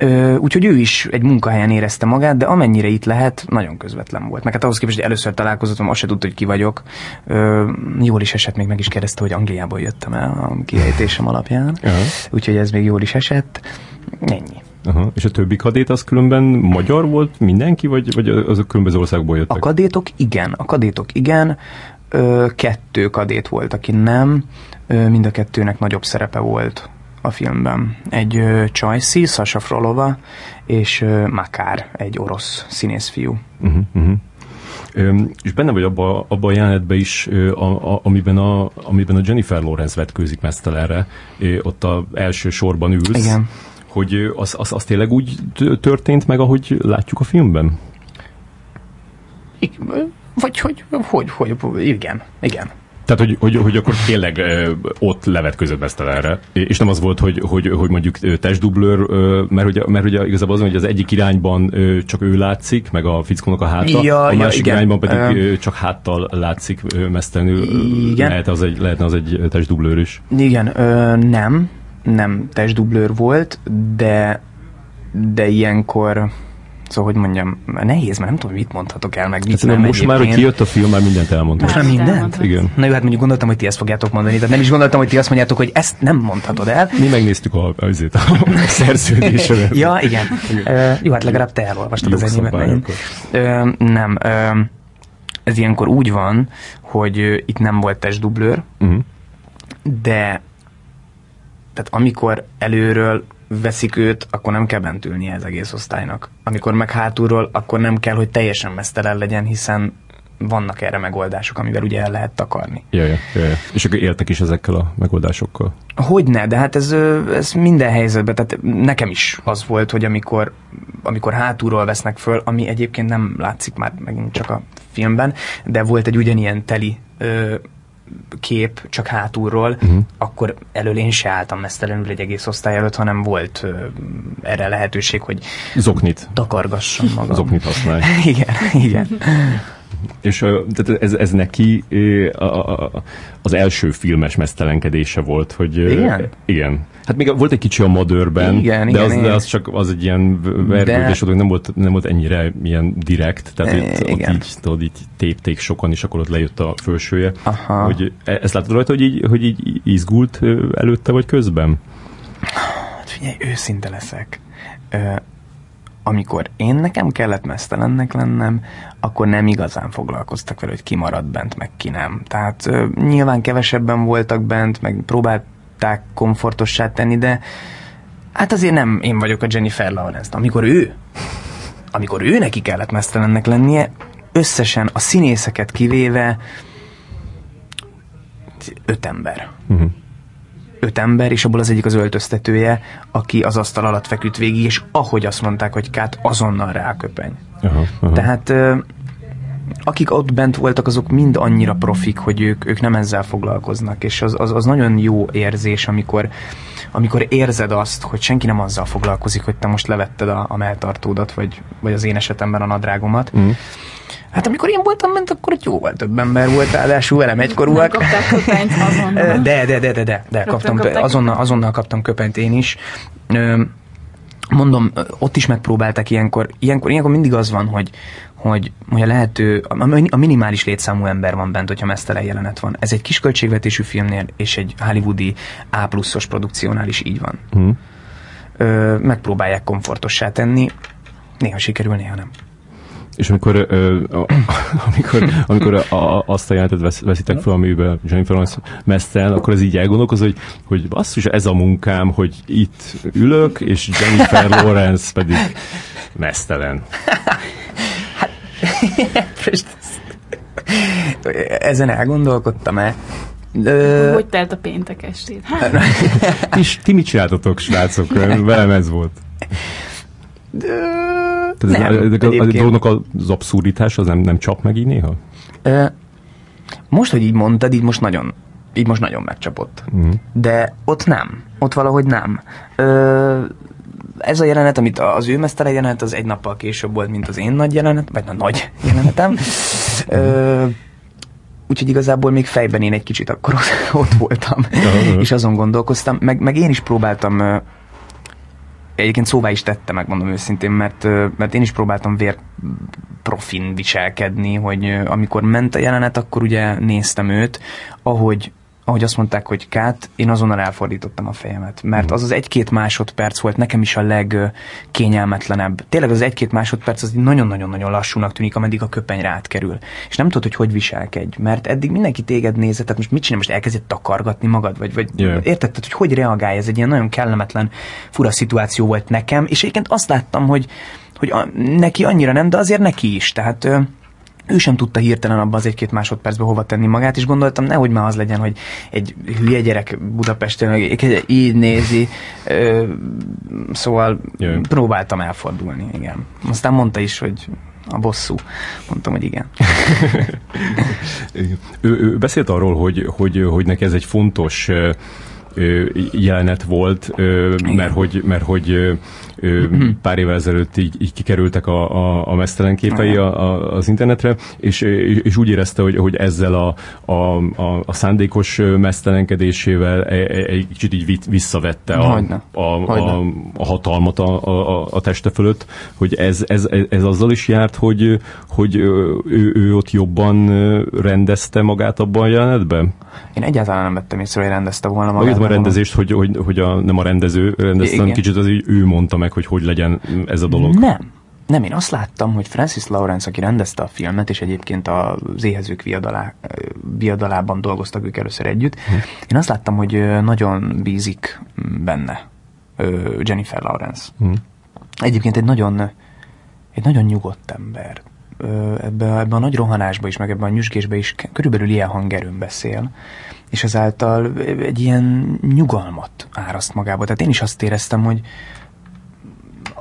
Ö, úgyhogy ő is egy munkahelyen érezte magát, de amennyire itt lehet, nagyon közvetlen volt. Meg hát ahhoz képest, hogy először találkozottam, azt se tudta, hogy ki vagyok. Ö, jól is esett, még meg is kérdezte, hogy Angliából jöttem el a kiejtésem alapján. Uh-huh. Úgyhogy ez még jól is esett. Ennyi. Aha. És a többi kadét az különben magyar volt mindenki, vagy, vagy azok különböző országból jöttek? A kadétok igen, a kadétok igen. Ö, kettő kadét volt, aki nem. Ö, mind a kettőnek nagyobb szerepe volt a filmben. Egy Csajci, Sasha Frolova, és Makár, egy orosz színészfiú. Uh-huh, uh-huh. Ö, és benne vagy abban abba a jelenetben is, ö, a, a, amiben, a, amiben a Jennifer Lawrence vetkőzik mesztelenre, ö, ott a első sorban ülsz. Igen. Hogy az, az, az tényleg úgy történt meg, ahogy látjuk a filmben? Vagy hogy, hogy, hogy, igen, igen. Tehát, hogy, hogy, hogy akkor tényleg ott levetközött Besztelenre, és nem az volt, hogy, hogy, hogy mondjuk testdublőr, mert, ugye, mert ugye igazából az, hogy az egyik irányban csak ő látszik, meg a fickónak a háta, ja, a másik ja, irányban pedig ö, csak háttal látszik mesztelenül. Igen. Lehet az egy, lehetne az egy testdublőr is. Igen, ö, nem, nem testdublőr volt, de de ilyenkor Szóval, hogy mondjam, nehéz, mert nem tudom, mit mondhatok el, meg mit hát, nem. Most már, hogy kijött a film, már mindent elmondtam. Most már mindent? Igen. Na jó, hát mondjuk gondoltam, hogy ti ezt fogjátok mondani, de nem is gondoltam, hogy ti azt mondjátok, hogy ezt nem mondhatod el. Mi megnéztük a, azért a, a szerződésre. ja, igen. igen. Uh, jó, hát legalább te elolvastad az enyémet. Uh, nem. Uh, ez ilyenkor úgy van, hogy itt nem volt testdublőr, uh-huh. de tehát amikor előről veszik őt, akkor nem kell bent ülnie az egész osztálynak. Amikor meg hátulról, akkor nem kell, hogy teljesen mesztelen legyen, hiszen vannak erre megoldások, amivel ugye el lehet takarni. Ja, ja, ja, ja. És akkor éltek is ezekkel a megoldásokkal? Hogyne, de hát ez, ez minden helyzetben, tehát nekem is az volt, hogy amikor, amikor hátulról vesznek föl, ami egyébként nem látszik már megint csak a filmben, de volt egy ugyanilyen teli ö, kép, csak hátulról, uh-huh. akkor elől én se álltam mesztelenül egy egész osztály előtt, hanem volt ö, erre lehetőség, hogy Zoknit. takargassam magam. Zoknit használj. igen, igen. És tehát ez, ez neki a, a, az első filmes mesztelenkedése volt, hogy... Igen? Igen. Hát még volt egy kicsi a Madőrben, igen, de, igen, az, igen. de az csak az egy ilyen vergődés, de... nem volt, nem volt ennyire ilyen direkt, tehát itt, ott így, tudod, így tépték sokan, és akkor ott lejött a felsője. Aha. Hogy e, ezt látod rajta, hogy így, hogy így izgult előtte vagy közben? Hát figyelj, őszinte leszek amikor én nekem kellett mesztelennek lennem, akkor nem igazán foglalkoztak vele, hogy ki maradt bent, meg ki nem. Tehát ö, nyilván kevesebben voltak bent, meg próbálták komfortossá tenni, de hát azért nem én vagyok a Jennifer Lawrence. Amikor ő, amikor ő neki kellett mesztelennek lennie, összesen a színészeket kivéve öt ember. Uh-huh öt ember, és abból az egyik az öltöztetője, aki az asztal alatt feküdt végig, és ahogy azt mondták, hogy kát, azonnal ráköpeny. Aha, aha. Tehát akik ott bent voltak, azok mind annyira profik, hogy ők, ők nem ezzel foglalkoznak, és az, az, az nagyon jó érzés, amikor, amikor érzed azt, hogy senki nem azzal foglalkozik, hogy te most levetted a, a melltartódat, vagy, vagy az én esetemben a nadrágomat, mm Hát amikor én voltam ment, akkor ott jóval több ember volt, ráadásul velem egykorúak. Kapták köpenyt azonnal. De, de, de, de, de, de kaptam, azonnal, azonnal kaptam köpenyt én is. Mondom, ott is megpróbálták ilyenkor, ilyenkor, ilyenkor mindig az van, hogy, hogy, hogy a lehető, a minimális létszámú ember van bent, hogyha mesztelen jelenet van. Ez egy kis költségvetésű filmnél és egy hollywoodi A pluszos produkciónál is így van. Mm. Ö, megpróbálják komfortossá tenni, néha sikerül, néha nem. És amikor, ö, a, amikor, amikor a, a, azt a jelentet vesz, veszitek fel, amiben Jennifer Lawrence mesztel, akkor az így elgondolkoz, hogy, hogy basszus, ez a munkám, hogy itt ülök, és Jennifer Lawrence pedig mesztelen. Hát, ezen elgondolkodtam-e? Ö... Hogy telt a péntek estét? Hát. ti, ti mit csináltatok, srácok? Velem ez volt. De... Tehát nem, ez, a, a dolognak az abszurditás az nem, nem csap meg így néha? Ö, most, hogy így mondtad, így most nagyon, így most nagyon megcsapott. Uh-huh. De ott nem. Ott valahogy nem. Ö, ez a jelenet, amit az ő mesztele jelenet, az egy nappal később volt, mint az én nagy jelenet, vagy a nagy jelenetem. Ö, úgyhogy igazából még fejben én egy kicsit akkor ott voltam, és azon gondolkoztam, meg, meg én is próbáltam egyébként szóvá is tette, megmondom őszintén, mert, mert én is próbáltam vér profin viselkedni, hogy amikor ment a jelenet, akkor ugye néztem őt, ahogy, ahogy azt mondták, hogy Kát, én azonnal elfordítottam a fejemet. Mert mhm. az az egy-két másodperc volt nekem is a legkényelmetlenebb. Tényleg az egy-két másodperc az nagyon-nagyon-nagyon lassúnak tűnik, ameddig a köpeny rád kerül. És nem tudod, hogy hogy viselkedj, mert eddig mindenki téged nézett, tehát most mit csinál, most elkezdett takargatni magad, vagy, vagy yeah. érted, hogy hogy reagálj, ez egy ilyen nagyon kellemetlen, fura szituáció volt nekem, és egyébként azt láttam, hogy, hogy a, neki annyira nem, de azért neki is. Tehát ő sem tudta hirtelen abban az egy-két másodpercben hova tenni magát, és gondoltam, nehogy már az legyen, hogy egy hülye gyerek Budapesten így nézi, szóval Jö. próbáltam elfordulni, igen. Aztán mondta is, hogy a bosszú. Mondtam, hogy igen. ő, ő beszélt arról, hogy, hogy, hogy neki ez egy fontos jelenet volt, mert hogy, mert hogy pár évvel ezelőtt így, így kikerültek a, a, a mesztelen képei a, a, az internetre, és, és úgy érezte, hogy, hogy ezzel a, a, a, a szándékos mesztelenkedésével egy kicsit így visszavette a, a, a, a hatalmat a, a, a teste fölött, hogy ez, ez, ez azzal is járt, hogy, hogy ő, ő ott jobban rendezte magát abban a jelenetben? Én egyáltalán nem vettem észre, hogy rendezte volna magát. A rendezést, hogy, hogy, hogy a, nem a rendező rendezte, hanem kicsit az ő mondta meg, hogy hogy legyen ez a dolog. Nem. nem, én azt láttam, hogy Francis Lawrence, aki rendezte a filmet, és egyébként az éhezők viadalá, viadalában dolgoztak ők először együtt, hm. én azt láttam, hogy nagyon bízik benne Jennifer Lawrence. Hm. Egyébként egy nagyon, egy nagyon nyugodt ember. Ebben ebbe a nagy rohanásba is, meg ebben a nyüzsgésbe is körülbelül ilyen hangerőn beszél, és ezáltal egy ilyen nyugalmat áraszt magába. Tehát én is azt éreztem, hogy,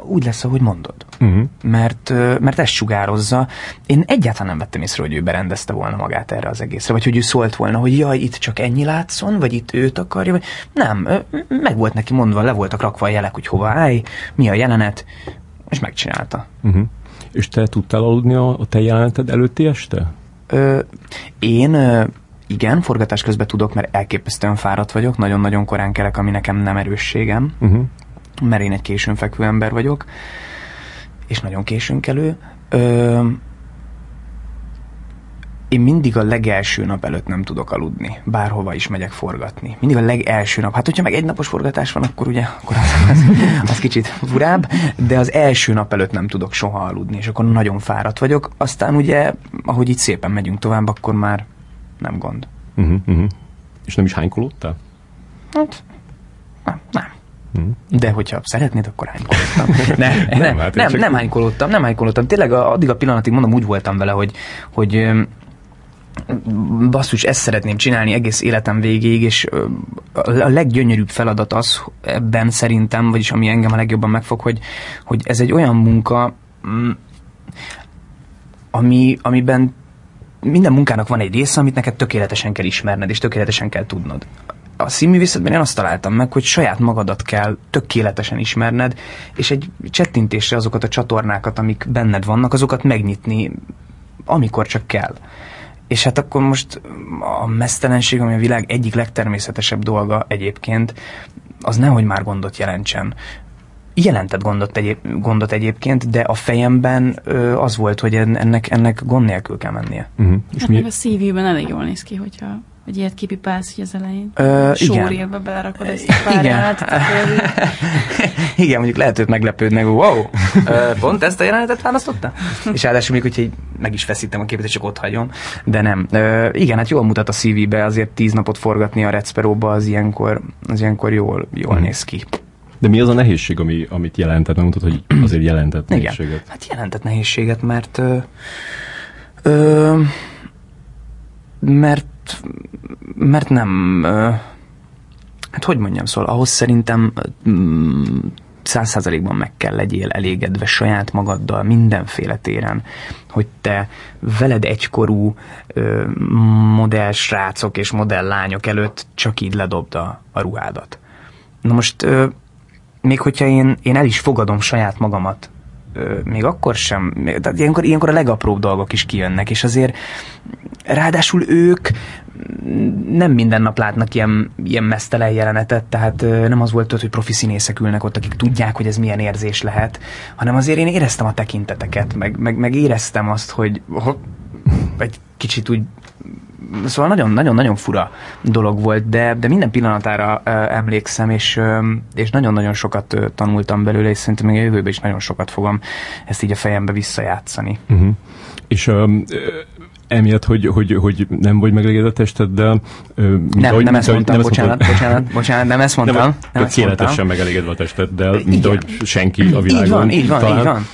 úgy lesz, ahogy mondod. Uh-huh. Mert, mert ezt sugározza. Én egyáltalán nem vettem észre, hogy ő berendezte volna magát erre az egészre, vagy hogy ő szólt volna, hogy jaj, itt csak ennyi látszon, vagy itt őt akarja, vagy nem, meg volt neki mondva, le voltak rakva a jelek, hogy hova állj, mi a jelenet, és megcsinálta. Uh-huh. És te tudtál aludni a, a te jeleneted előtti este? Ö, én igen, forgatás közben tudok, mert elképesztően fáradt vagyok, nagyon-nagyon korán kelek, ami nekem nem erősségem. Uh-huh mert én egy későn fekvő ember vagyok, és nagyon későn kelő. Ö, én mindig a legelső nap előtt nem tudok aludni, bárhova is megyek forgatni. Mindig a legelső nap. Hát, hogyha meg egy napos forgatás van, akkor ugye akkor az, az, az kicsit furább, de az első nap előtt nem tudok soha aludni, és akkor nagyon fáradt vagyok. Aztán ugye, ahogy itt szépen megyünk tovább, akkor már nem gond. Uh-huh, uh-huh. És nem is hánykolódtál? Hát, nem, nem. De hogyha szeretnéd, akkor hánykolottam. Ne, nem, nem, hát nem, csak... nem hánykolottam, nem hánykolottam. Tényleg addig a pillanatig mondom, úgy voltam vele, hogy, hogy basszus, ezt szeretném csinálni egész életem végéig, és a leggyönyörűbb feladat az ebben szerintem, vagyis ami engem a legjobban megfog, hogy, hogy ez egy olyan munka, mm, ami, amiben minden munkának van egy része, amit neked tökéletesen kell ismerned, és tökéletesen kell tudnod a színművészetben én azt találtam meg, hogy saját magadat kell tökéletesen ismerned, és egy csettintésre azokat a csatornákat, amik benned vannak, azokat megnyitni, amikor csak kell. És hát akkor most a mesztelenség, ami a világ egyik legtermészetesebb dolga egyébként, az nehogy már gondot jelentsen. Jelentett gondot, egyéb, gondot egyébként, de a fejemben ö, az volt, hogy ennek, ennek gond nélkül kell mennie. Uh-huh. És hát mi... a szívűben elég jól néz ki, hogyha hogy ilyet kipipálsz hogy az elején. Ö, Sórélbe belerakod ezt a pár igen. jelenetet. igen, mondjuk lehet, hogy meglepődnek, wow, pont ezt a jelenetet választotta? És ráadásul még, hogyha meg is feszítem a képet, és csak ott hagyom. De nem. Ö, igen, hát jól mutat a CV-be, azért tíz napot forgatni a Recperóba, az ilyenkor, az ilyenkor jól, jól hmm. néz ki. De mi az a nehézség, ami, amit jelentett? Megmutat, hogy azért jelentett nehézséget. Igen. Hát jelentett nehézséget, mert ö, ö, mert mert nem, hát hogy mondjam, szóval ahhoz szerintem száz százalékban meg kell legyél elégedve saját magaddal mindenféle téren, hogy te veled egykorú modell srácok és modell lányok előtt csak így ledobd a, a ruhádat. Na most még hogyha én, én el is fogadom saját magamat még akkor sem, tehát ilyenkor, ilyenkor a legapróbb dolgok is kijönnek, és azért ráadásul ők nem minden nap látnak ilyen, ilyen mesztelen jelenetet, tehát nem az volt, hogy profi színészek ülnek ott, akik tudják, hogy ez milyen érzés lehet, hanem azért én éreztem a tekinteteket, meg, meg, meg éreztem azt, hogy egy kicsit úgy szóval nagyon-nagyon-nagyon fura dolog volt, de, de minden pillanatára emlékszem, és, és nagyon-nagyon sokat tanultam belőle, és szerintem még a jövőben is nagyon sokat fogom ezt így a fejembe visszajátszani. Uh-huh. És um, emiatt, hogy, hogy, hogy nem vagy megelégedett testeddel. Nem, ahogy, nem ezt mondtam, nem bocsánat, mondtam. bocsánat, bocsánat, nem ezt mondtam. Nem, nem tökéletesen megelégedve a testeddel, mint ahogy senki a világon. Így van, így van, talán. így van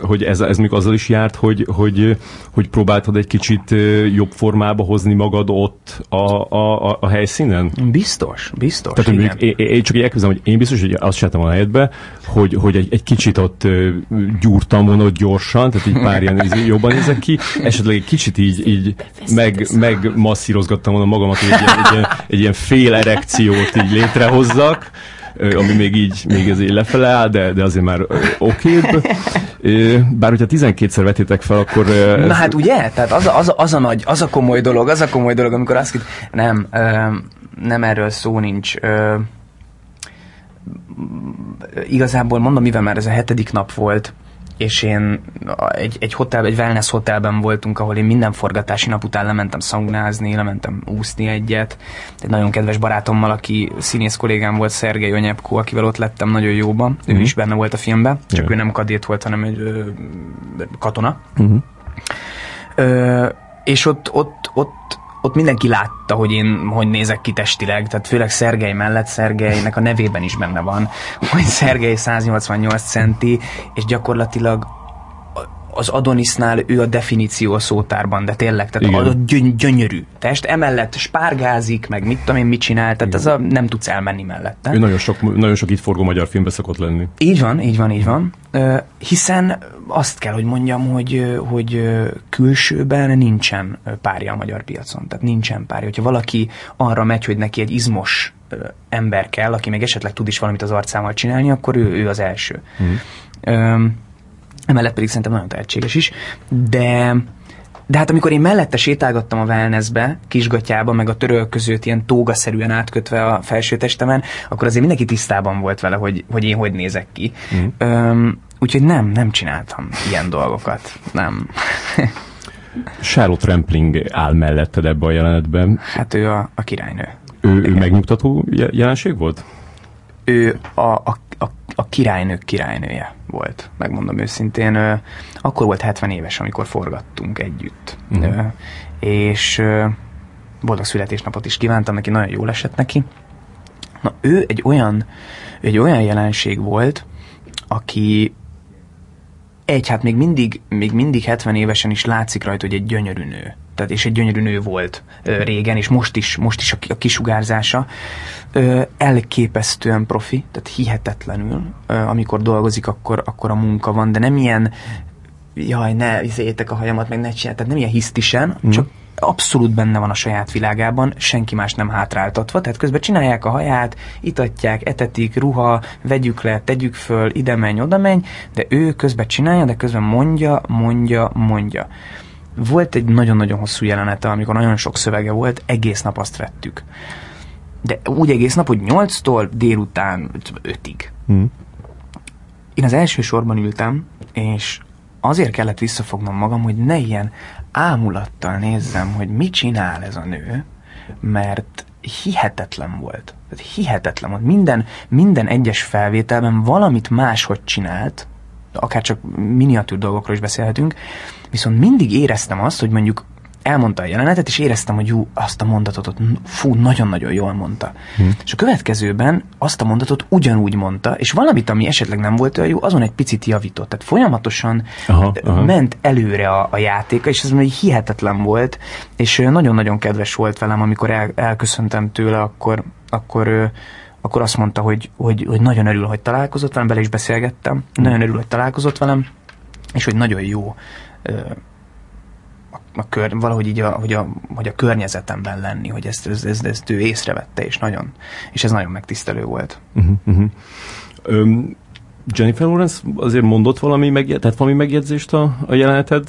hogy ez, ez még azzal is járt, hogy, hogy, hogy próbáltad egy kicsit jobb formába hozni magad ott a, a, a helyszínen? Biztos, biztos. Tehát, igen. Én, én csak elképzelem, hogy én biztos, hogy azt csináltam a helyedbe, hogy, hogy egy, egy kicsit ott gyúrtam volna ott gyorsan, tehát így pár ilyen jobban nézek ki, esetleg egy kicsit így, így meg, meg masszírozgattam volna magamat, hogy egy, egy, egy, egy ilyen fél erekciót így létrehozzak, ami még így, még ez így lefele áll, de, de azért már oké. Bár hogyha 12-szer vetétek fel, akkor... Ez... Na hát ugye? Tehát az a, az, a, az a nagy, az a komoly dolog, az a komoly dolog, amikor azt hitt, nem, nem erről szó nincs. Igazából mondom, mivel már ez a hetedik nap volt, és én egy, egy hotel, egy wellness hotelben voltunk, ahol én minden forgatási nap után lementem szaunázni, lementem úszni egyet. Egy nagyon kedves barátommal, aki színész kollégám volt, Szergei Onyepko, akivel ott lettem nagyon jóban. Ő mhm. is benne volt a filmben, csak yeah. ő nem kadét volt, hanem egy ö, katona. Mm-hmm. Ö, és ott, ott, ott ott mindenki látta, hogy én hogy nézek ki testileg, tehát főleg Szergej mellett, Szergejnek a nevében is benne van, hogy Szergej 188 centi, és gyakorlatilag az Adonisnál ő a definíció a szótárban, de tényleg, tehát Igen. a gyöny- gyönyörű test, emellett spárgázik, meg mit tudom én, mit csinál, tehát ez a nem tudsz elmenni mellette. Ő nagyon sok, nagyon sok itt forgó magyar filmbe szokott lenni. Így van, így van, így van. Hiszen azt kell, hogy mondjam, hogy, hogy külsőben nincsen párja a magyar piacon, tehát nincsen párja. Hogyha valaki arra megy, hogy neki egy izmos ember kell, aki még esetleg tud is valamit az arcával csinálni, akkor ő, ő az első. Mm emellett pedig szerintem nagyon tehetséges is, de de hát amikor én mellette sétálgattam a wellnessbe, kisgatyába, meg a töröl között ilyen tógaszerűen átkötve a felső testemen, akkor azért mindenki tisztában volt vele, hogy, hogy én hogy nézek ki. Mm. Öm, úgyhogy nem, nem csináltam ilyen dolgokat. Nem. Charlotte Rampling áll melletted ebbe a jelenetben. Hát ő a, a királynő. Ő, ő megnyugtató jelenség volt? Ő a, a, a, a királynők királynője volt, megmondom őszintén. Akkor volt 70 éves, amikor forgattunk együtt. Uh-huh. Ö, és boldog születésnapot is kívántam neki, nagyon jól esett neki. Na, ő egy olyan, egy olyan jelenség volt, aki egy, hát még mindig, még mindig 70 évesen is látszik rajta, hogy egy gyönyörű nő. Tehát, és egy gyönyörű nő volt régen, és most is, most is a, kisugárzása. Elképesztően profi, tehát hihetetlenül. Amikor dolgozik, akkor, akkor a munka van, de nem ilyen jaj, ne vizétek a hajamat, meg ne csinálj, tehát nem ilyen hisztisen, mm. csak abszolút benne van a saját világában, senki más nem hátráltatva, tehát közben csinálják a haját, itatják, etetik, ruha, vegyük le, tegyük föl, ide menj, oda menj, de ő közben csinálja, de közben mondja, mondja, mondja. Volt egy nagyon-nagyon hosszú jelenete, amikor nagyon sok szövege volt, egész nap azt vettük. De úgy egész nap, hogy 8-tól délután 5-ig. Mm. Én az első sorban ültem, és azért kellett visszafognom magam, hogy ne ilyen ámulattal nézzem, hogy mit csinál ez a nő, mert hihetetlen volt. Tehát hihetetlen volt. Minden, minden egyes felvételben valamit máshogy csinált, akár csak miniatűr dolgokról is beszélhetünk, viszont mindig éreztem azt, hogy mondjuk elmondta a jelenetet, és éreztem, hogy jó, azt a mondatot ott, fú, nagyon-nagyon jól mondta. Hm. És a következőben azt a mondatot ugyanúgy mondta, és valamit, ami esetleg nem volt olyan jó, azon egy picit javított. Tehát folyamatosan aha, aha. ment előre a, a játéka, és ez egy hihetetlen volt, és nagyon-nagyon kedves volt velem, amikor el, elköszöntem tőle, akkor, akkor akkor azt mondta, hogy, hogy, hogy nagyon örül, hogy találkozott velem, bele is beszélgettem, hm. nagyon örül, hogy találkozott velem, és hogy nagyon jó a kör, valahogy így a, hogy a, hogy a környezetemben lenni, hogy ezt, ezt, ezt, ezt ő észrevette, és nagyon, és ez nagyon megtisztelő volt. Uh-huh, uh-huh. Um, Jennifer Lawrence azért mondott valami, megjegyzést, tehát valami megjegyzést a, a jeleneted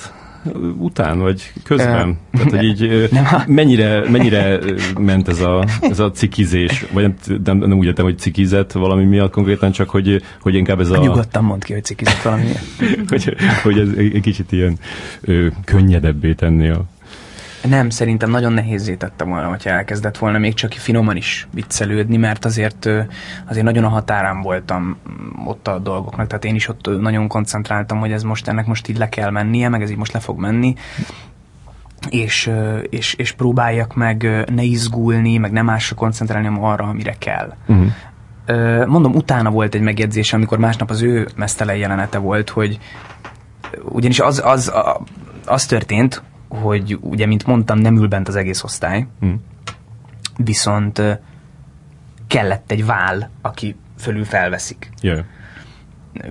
után, vagy közben? Tehát, hogy így nem, mennyire, mennyire ment ez a, ez a cikizés? Vagy nem, nem, úgy értem, hogy cikizett valami miatt konkrétan, csak hogy, hogy inkább ez a... Nyugodtan mond ki, hogy cikizett valami miatt. hogy, hogy ez egy kicsit ilyen ö, könnyedebbé tenni a nem, szerintem nagyon nehézé tette volna, hogyha elkezdett volna még csak finoman is viccelődni, mert azért, azért nagyon a határán voltam ott a dolgoknak, tehát én is ott nagyon koncentráltam, hogy ez most ennek most így le kell mennie, meg ez így most le fog menni, és, és, és próbáljak meg ne izgulni, meg nem másra koncentrálni, hanem arra, amire kell. Uh-huh. Mondom, utána volt egy megjegyzés, amikor másnap az ő mesztelen jelenete volt, hogy ugyanis az, az, az történt, hogy ugye, mint mondtam, nem ül bent az egész osztály, hmm. viszont kellett egy vál, aki fölül felveszik. Yeah.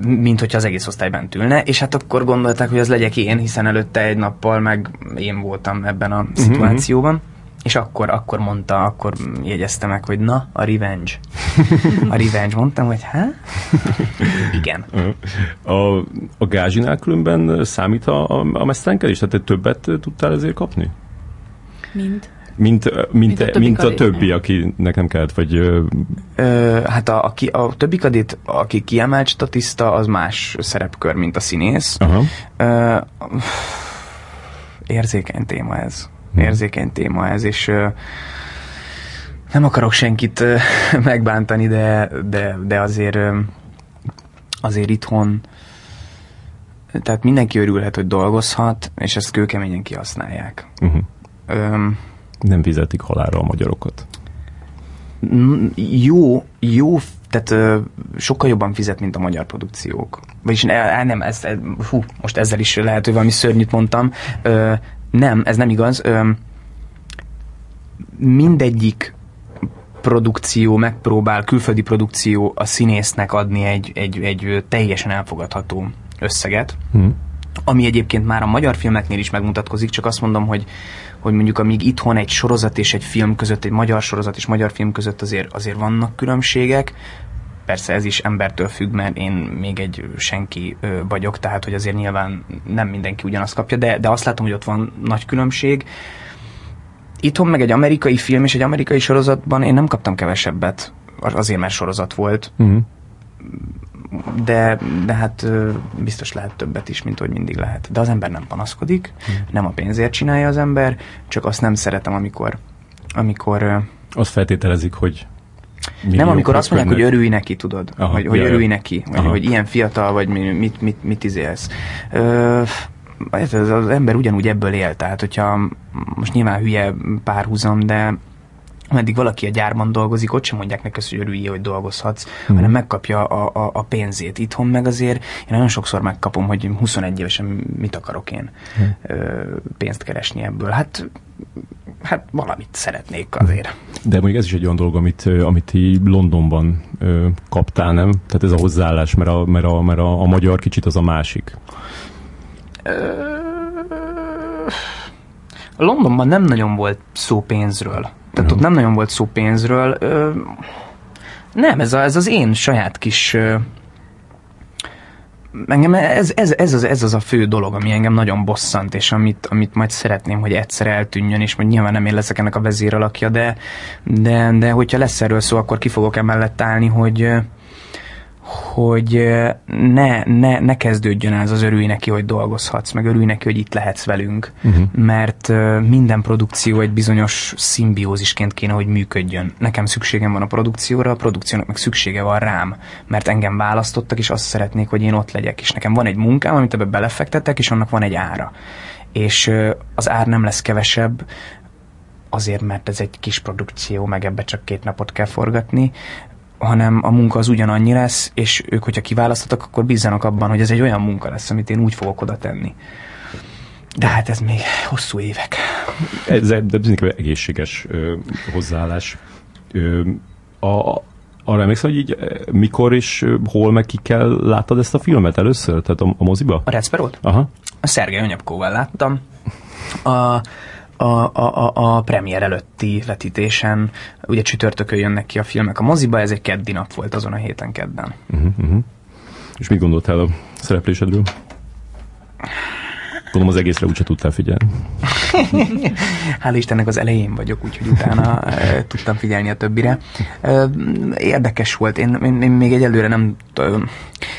Mint hogyha az egész osztály bent ülne, és hát akkor gondolták, hogy az legyek én, hiszen előtte egy nappal meg én voltam ebben a mhm, szituációban. Mm-hmm. És akkor, akkor mondta, akkor jegyezte meg, hogy na, a revenge. A revenge. Mondtam, hogy hát? Igen. A, a gázsinál különben számít a, a, a mesztelenkedés? Tehát te többet tudtál ezért kapni? Mind. Mint, mint, mint, a, többi, mint a többi, akinek nem kellett, vagy... Ö, hát a, a, a többi kadét, aki kiemelt statiszta, az más szerepkör, mint a színész. Aha. Ö, érzékeny téma ez. Hmm. Érzékeny téma ez, és nem akarok senkit megbántani, de, de, de azért azért itthon tehát mindenki örülhet, hogy dolgozhat, és ezt kőkeményen kihasználják. Uh-huh. Öm, nem fizetik halálra a magyarokat. Jó, jó, tehát ö, sokkal jobban fizet, mint a magyar produkciók. Vagyis ne, nem, ez, ez, hú, most ezzel is lehet, hogy valami szörnyűt mondtam. Ö, nem, ez nem igaz. Ö, mindegyik produkció megpróbál, külföldi produkció a színésznek adni egy, egy, egy teljesen elfogadható összeget, hmm. ami egyébként már a magyar filmeknél is megmutatkozik, csak azt mondom, hogy, hogy mondjuk amíg itthon egy sorozat és egy film között, egy magyar sorozat és magyar film között azért, azért vannak különbségek, persze ez is embertől függ, mert én még egy senki vagyok, tehát hogy azért nyilván nem mindenki ugyanazt kapja, de, de azt látom, hogy ott van nagy különbség. Itthon meg egy amerikai film és egy amerikai sorozatban én nem kaptam kevesebbet, azért mert sorozat volt. Uh-huh de, de hát biztos lehet többet is, mint hogy mindig lehet. De az ember nem panaszkodik, hmm. nem a pénzért csinálja az ember, csak azt nem szeretem, amikor amikor azt feltételezik, hogy nem, amikor azt mondják, hogy örülj neki, tudod, Aha, hogy, hogy örülj neki, vagy hogy ilyen fiatal vagy, mit, mit, mit izélsz. Ö, az, az ember ugyanúgy ebből él, tehát hogyha most nyilván hülye párhuzam, de ameddig valaki a gyárban dolgozik, ott sem mondják neki hogy örülj, hogy dolgozhatsz, hmm. hanem megkapja a, a, a pénzét. Itthon meg azért én nagyon sokszor megkapom, hogy 21 évesen mit akarok én hmm. pénzt keresni ebből. Hát hát valamit szeretnék azért. De mondjuk ez is egy olyan dolog, amit, amit Londonban ö, kaptál, nem? Tehát ez a hozzáállás, mert a, mert a, mert a, a magyar kicsit az a másik. Londonban nem nagyon volt szó pénzről. Tehát ott nem nagyon volt szó pénzről. Ö, nem, ez, a, ez az én saját kis... Ö, engem ez, ez, ez, az, ez az a fő dolog, ami engem nagyon bosszant, és amit, amit majd szeretném, hogy egyszer eltűnjön, és majd nyilván nem én leszek ennek a vezéralakja, de, de, de hogyha lesz erről szó, akkor ki fogok emellett állni, hogy, hogy ne, ne, ne kezdődjön ez az örülj neki, hogy dolgozhatsz, meg örülj neki, hogy itt lehetsz velünk, uh-huh. mert minden produkció egy bizonyos szimbiózisként kéne, hogy működjön. Nekem szükségem van a produkcióra, a produkciónak meg szüksége van rám, mert engem választottak, és azt szeretnék, hogy én ott legyek. És nekem van egy munkám, amit ebbe belefektettek, és annak van egy ára. És az ár nem lesz kevesebb, azért, mert ez egy kis produkció, meg ebbe csak két napot kell forgatni, hanem a munka az ugyanannyi lesz, és ők, hogyha kiválasztottak, akkor bízzanak abban, hogy ez egy olyan munka lesz, amit én úgy fogok oda tenni. De hát ez még hosszú évek. Ez de bizony egészséges ö, hozzáállás. Ö, a, arra emlékszem, hogy így mikor és hol meg ki kell láttad ezt a filmet először? Tehát a, a moziba? A Recperót? Aha. A Szergei Anyapkóval láttam. A, a, a, a premier előtti vetítésen. Ugye csütörtökön jönnek ki a filmek a moziba, ez egy keddi nap volt azon a héten kedden. Uh-huh. És mit gondoltál a szereplésedről? Gondolom az egészre úgyse tudtál figyelni. Hál' Istennek az elején vagyok, úgyhogy utána e, tudtam figyelni a többire. E, érdekes volt, én, én, én még egyelőre nem,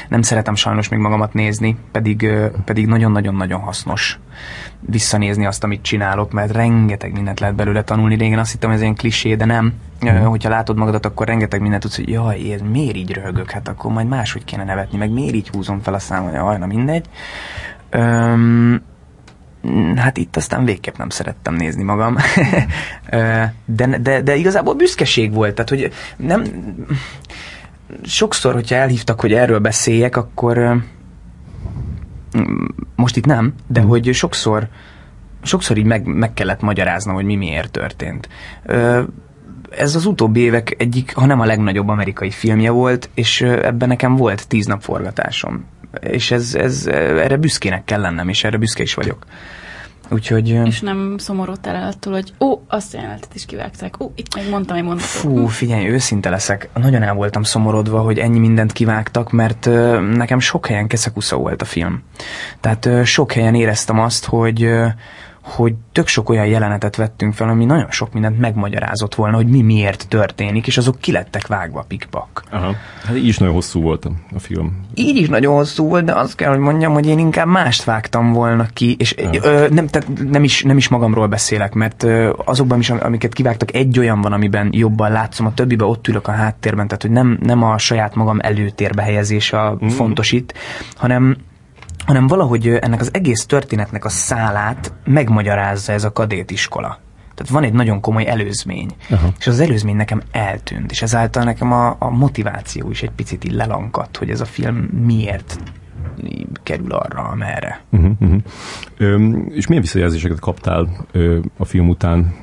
nem szeretem sajnos még magamat nézni, pedig, pedig nagyon-nagyon-nagyon hasznos visszanézni azt, amit csinálok, mert rengeteg mindent lehet belőle tanulni. Régen azt hittem, ez ilyen klisé, de nem. Mm. Hogyha látod magadat, akkor rengeteg mindent tudsz, hogy jaj, én miért így röhögök, hát akkor majd máshogy kéne nevetni, meg miért így húzom fel a számot, jaj, na mindegy. Öm, hát itt aztán végképp nem szerettem nézni magam. de, de, de igazából büszkeség volt, tehát hogy nem... Sokszor, hogyha elhívtak, hogy erről beszéljek, akkor most itt nem, de mm. hogy sokszor sokszor így meg, meg kellett magyaráznom, hogy mi miért történt. Ez az utóbbi évek egyik, ha nem a legnagyobb amerikai filmje volt, és ebben nekem volt tíz nap forgatásom. És ez, ez, erre büszkének kell lennem, és erre büszke is vagyok. Úgyhogy... És nem szomorodtál el attól, hogy ó, azt a jelenetet is kivágták, ó, itt még mondtam egy mondatot. Fú, figyelj, őszinte leszek. Nagyon el voltam szomorodva, hogy ennyi mindent kivágtak, mert uh, nekem sok helyen keszekusza volt a film. Tehát uh, sok helyen éreztem azt, hogy uh, hogy tök sok olyan jelenetet vettünk fel, ami nagyon sok mindent megmagyarázott volna, hogy mi miért történik, és azok kilettek vágva pikpak. Aha. Hát így is nagyon hosszú volt a film. Így is nagyon hosszú volt, de azt kell, hogy mondjam, hogy én inkább mást vágtam volna ki, és ö, nem, tehát nem, is, nem is magamról beszélek, mert ö, azokban is, amiket kivágtak, egy olyan van, amiben jobban látszom, a többiben ott ülök a háttérben, tehát hogy nem, nem a saját magam előtérbe helyezése a mm. fontos itt, hanem hanem valahogy ennek az egész történetnek a szálát megmagyarázza ez a kadétiskola. Tehát van egy nagyon komoly előzmény, Aha. és az előzmény nekem eltűnt, és ezáltal nekem a, a motiváció is egy picit így lelankadt, hogy ez a film miért kerül arra, amerre. Uh-huh, uh-huh. Ö, és milyen visszajelzéseket kaptál ö, a film után?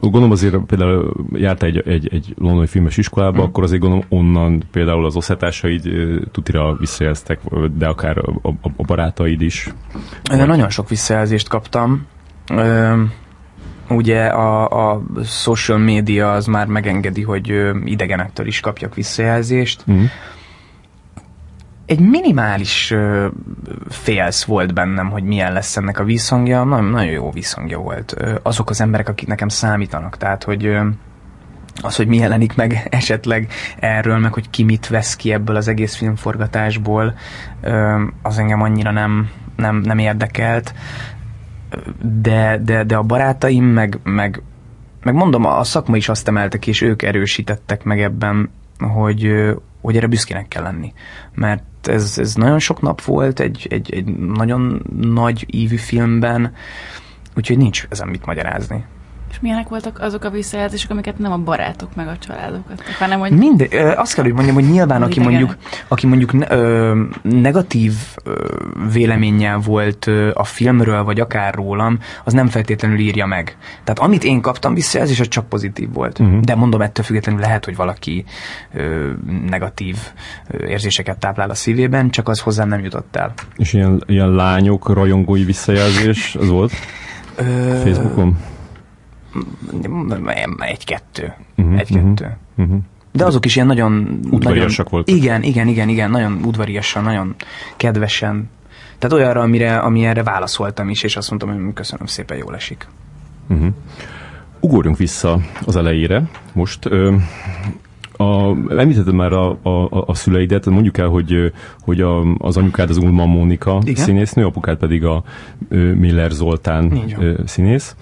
Gondolom azért például jártál egy, egy, egy londoni filmes iskolába, uh-huh. akkor azért gondolom onnan például az osztálytársaid tutira visszajelztek, de akár a, a, a barátaid is. De nagyon sok visszajelzést kaptam. Ö, ugye a, a social media az már megengedi, hogy idegenektől is kapjak visszajelzést. Uh-huh egy minimális uh, félsz volt bennem, hogy milyen lesz ennek a visszhangja. Nagyon, nagyon jó visszhangja volt. Uh, azok az emberek, akik nekem számítanak. Tehát, hogy uh, az, hogy mi jelenik meg esetleg erről, meg hogy ki mit vesz ki ebből az egész filmforgatásból, az engem annyira nem, nem, nem érdekelt. De, de, de a barátaim, meg, meg, meg mondom, a szakma is azt emeltek, és ők erősítettek meg ebben, hogy, hogy erre büszkének kell lenni. Mert ez, ez nagyon sok nap volt egy, egy, egy nagyon nagy ívű filmben, úgyhogy nincs ezen mit magyarázni. Milyenek voltak azok a visszajelzések, amiket nem a barátok meg a családok adtak, hanem hogy... Minden, azt kell, hogy mondjam, hogy nyilván, aki mondjuk, aki mondjuk ö, negatív ö, véleménnyel volt ö, a filmről, vagy akár rólam, az nem feltétlenül írja meg. Tehát amit én kaptam visszajelzés, az csak pozitív volt. Uh-huh. De mondom, ettől függetlenül lehet, hogy valaki ö, negatív ö, érzéseket táplál a szívében, csak az hozzám nem jutott el. És ilyen, ilyen lányok rajongói visszajelzés az volt? Facebookon? Egy-kettő. Uh-huh, Egy-kettő. Uh-huh. De azok is ilyen nagyon... Udvariasak voltak. Igen, igen, igen, igen, nagyon udvariasan, nagyon kedvesen. Tehát olyanra, amire, ami erre válaszoltam is, és azt mondtam, hogy köszönöm szépen, jól esik. Uh-huh. Ugorjunk vissza az elejére. Most ö, a, említetted már a, a, a szüleidet, mondjuk el, hogy, hogy a, az anyukád az Ulma Mónika Igen? színésznő, apukád pedig a Miller Zoltán színész.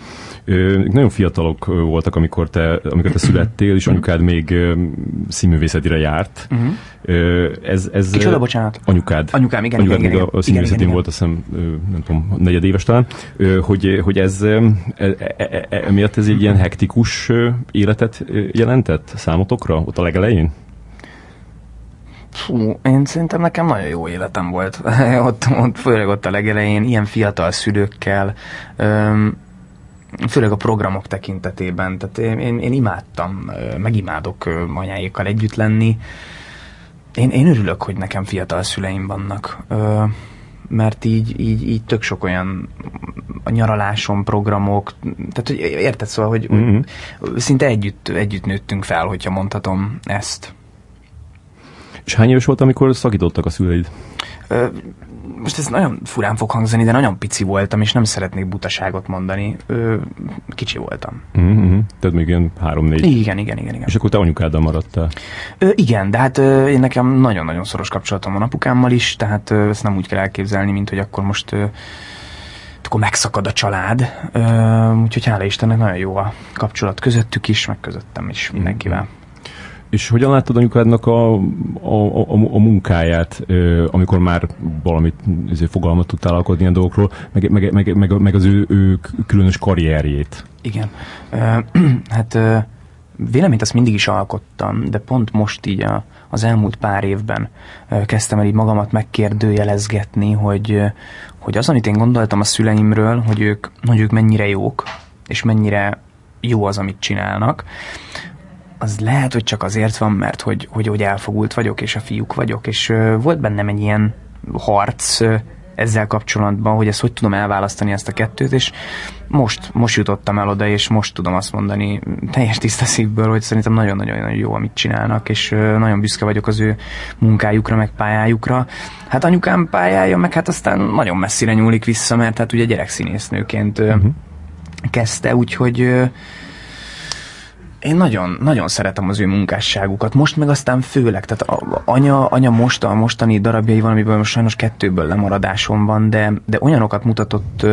Ők nagyon fiatalok voltak, amikor te, amikor te születtél, és anyukád még színművészetire járt. Uh-huh. Ez, ez Kicsoda, bocsánat? Anyukád. Anyukám, igen, anyukád igen, igen, a, a színművészetén volt, azt hiszem, nem tudom, negyedéves talán, hogy, hogy ez e, e, e, emiatt ez egy ilyen hektikus életet jelentett számotokra ott a legelején? Fú, én szerintem nekem nagyon jó életem volt. ott, ott, főleg ott a legelején, ilyen fiatal szülőkkel. Öm, főleg a programok tekintetében. Tehát én, én, én imádtam, megimádok anyáékkal együtt lenni. Én, én örülök, hogy nekem fiatal szüleim vannak, mert így, így, így tök sok olyan a nyaralásom, programok, tehát hogy érted szóval, hogy mm-hmm. szinte együtt, együtt nőttünk fel, hogyha mondhatom ezt. És hány éves volt, amikor szakítottak a szüleid? most ez nagyon furán fog hangzani, de nagyon pici voltam, és nem szeretnék butaságot mondani. Ö, kicsi voltam. Mm-hmm. Tehát még ilyen három-négy. Igen, igen, igen, igen. És akkor te anyukáddal maradtál? Ö, igen, de hát ö, én nekem nagyon-nagyon szoros kapcsolatom van apukámmal is, tehát ö, ezt nem úgy kell elképzelni, mint hogy akkor most ö, akkor megszakad a család. Ö, úgyhogy hála Istennek nagyon jó a kapcsolat közöttük is, meg közöttem is mindenkivel. És hogyan láttad anyukádnak a, a, a, a munkáját, amikor már valamit fogalmat tudtál alkotni a dolgokról, meg, meg, meg, meg, meg az ő, ő különös karrierjét? Igen. hát véleményt azt mindig is alkottam, de pont most így a, az elmúlt pár évben kezdtem el így magamat megkérdőjelezgetni, hogy, hogy az, amit én gondoltam a szüleimről, hogy ők, hogy ők mennyire jók, és mennyire jó az, amit csinálnak, az lehet, hogy csak azért van, mert hogy, hogy, hogy elfogult vagyok, és a fiúk vagyok, és uh, volt bennem egy ilyen harc uh, ezzel kapcsolatban, hogy ezt hogy tudom elválasztani ezt a kettőt, és most, most jutottam el oda, és most tudom azt mondani teljes tiszta szívből, hogy szerintem nagyon-nagyon jó, amit csinálnak, és nagyon büszke vagyok az ő munkájukra, meg pályájukra. Hát anyukám pályája, meg hát aztán nagyon messzire nyúlik vissza, mert hát ugye gyerekszínésznőként uh, uh-huh kezdte, úgyhogy én nagyon, nagyon szeretem az ő munkásságukat. Most meg aztán főleg, tehát a, anya, anya most a mostani darabjai valamiből most sajnos kettőből lemaradásom van, de, de olyanokat mutatott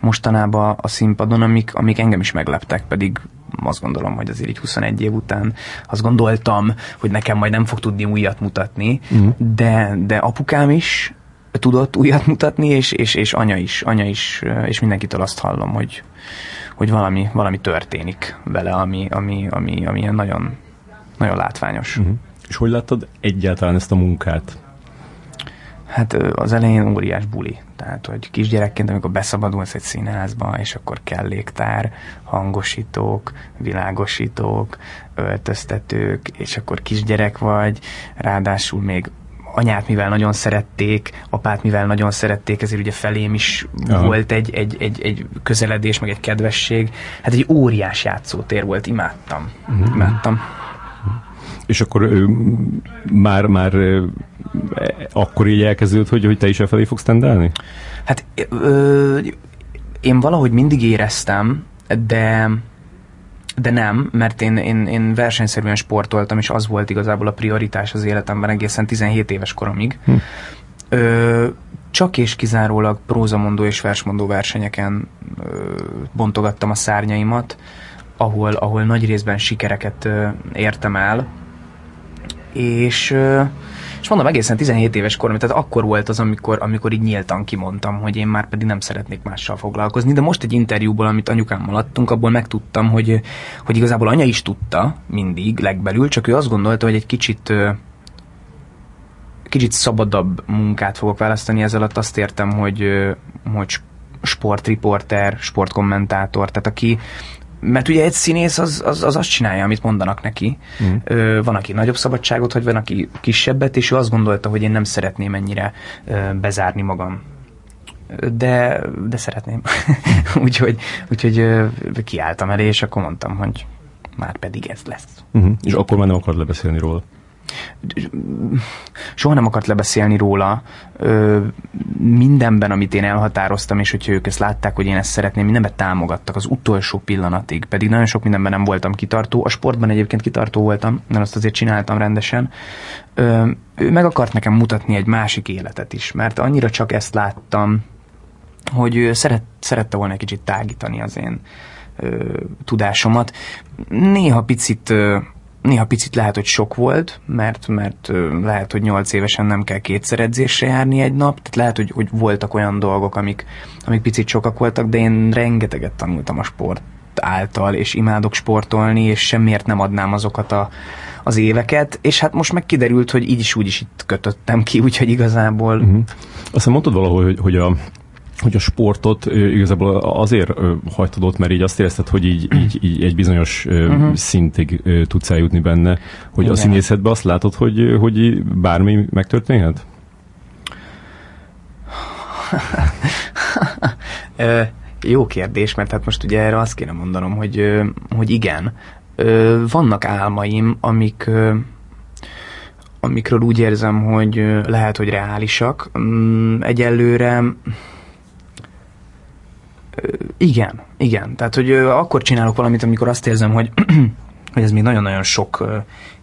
mostanában a színpadon, amik, amik engem is megleptek, pedig azt gondolom, hogy azért így 21 év után azt gondoltam, hogy nekem majd nem fog tudni újat mutatni, uh-huh. de, de apukám is tudott újat mutatni, és, és, és anya is, anya is, és mindenkitől azt hallom, hogy, hogy valami, valami történik vele, ami, ami, ami, ami ilyen nagyon, nagyon látványos. Uh-huh. És hogy láttad egyáltalán ezt a munkát? Hát az elején óriás buli. Tehát, hogy kisgyerekként, amikor beszabadulsz egy színházba, és akkor kell légtár, hangosítók, világosítók, öltöztetők, és akkor kisgyerek vagy, ráadásul még anyát mivel nagyon szerették, apát mivel nagyon szerették, ezért ugye felém is Aha. volt egy, egy, egy, egy közeledés, meg egy kedvesség. Hát egy óriás játszótér volt, imádtam. Uh-huh. Imádtam. És akkor ő, már, már akkor így elkezdődött, hogy, hogy te is felé fogsz tendelni? Hát ö, én valahogy mindig éreztem, de de nem, mert én, én, én versenyszerűen sportoltam, és az volt igazából a prioritás az életemben egészen 17 éves koromig. Hm. Ö, csak és kizárólag prózamondó és versmondó versenyeken ö, bontogattam a szárnyaimat, ahol, ahol nagy részben sikereket ö, értem el, és ö, és mondom, egészen 17 éves korom, tehát akkor volt az, amikor, amikor így nyíltan kimondtam, hogy én már pedig nem szeretnék mással foglalkozni. De most egy interjúból, amit anyukámmal adtunk, abból megtudtam, hogy, hogy igazából anya is tudta mindig legbelül, csak ő azt gondolta, hogy egy kicsit kicsit szabadabb munkát fogok választani, ezzel alatt azt értem, hogy, hogy sportriporter, sportkommentátor, tehát aki, mert ugye egy színész az, az, az azt csinálja, amit mondanak neki. Mm. Ö, van, aki nagyobb szabadságot, vagy van, aki kisebbet, és ő azt gondolta, hogy én nem szeretném ennyire ö, bezárni magam. De, de szeretném. úgyhogy úgyhogy ö, kiálltam elé, és akkor mondtam, hogy már pedig ez lesz. Uh-huh. És akkor már nem akar lebeszélni róla? Soha nem akart lebeszélni róla. Ö, mindenben, amit én elhatároztam, és hogyha ők ezt látták, hogy én ezt szeretném, mindenben támogattak az utolsó pillanatig, pedig nagyon sok mindenben nem voltam kitartó. A sportban egyébként kitartó voltam, mert azt azért csináltam rendesen. Ö, ő meg akart nekem mutatni egy másik életet is, mert annyira csak ezt láttam, hogy ő szeret, szerette volna egy kicsit tágítani az én ö, tudásomat. Néha picit ö, Néha picit lehet, hogy sok volt, mert, mert lehet, hogy nyolc évesen nem kell kétszer edzésre járni egy nap, tehát lehet, hogy, hogy voltak olyan dolgok, amik, amik picit sokak voltak, de én rengeteget tanultam a sport által, és imádok sportolni, és semmiért nem adnám azokat a, az éveket, és hát most meg kiderült, hogy így is úgy is itt kötöttem ki, úgyhogy igazából... Uh-huh. Aztán mondtad valahol, hogy, hogy a hogy a sportot igazából azért hagytad ott, mert így azt érezted, hogy így, így, így egy bizonyos uh-huh. szintig tudsz eljutni benne, hogy Igen. a színészetben azt látod, hogy, hogy bármi megtörténhet? Jó kérdés, mert hát most ugye erre azt kéne mondanom, hogy, hogy igen. Vannak álmaim, amik amikről úgy érzem, hogy lehet, hogy reálisak. Mm, egyelőre igen, igen. Tehát, hogy akkor csinálok valamit, amikor azt érzem, hogy hogy ez még nagyon-nagyon sok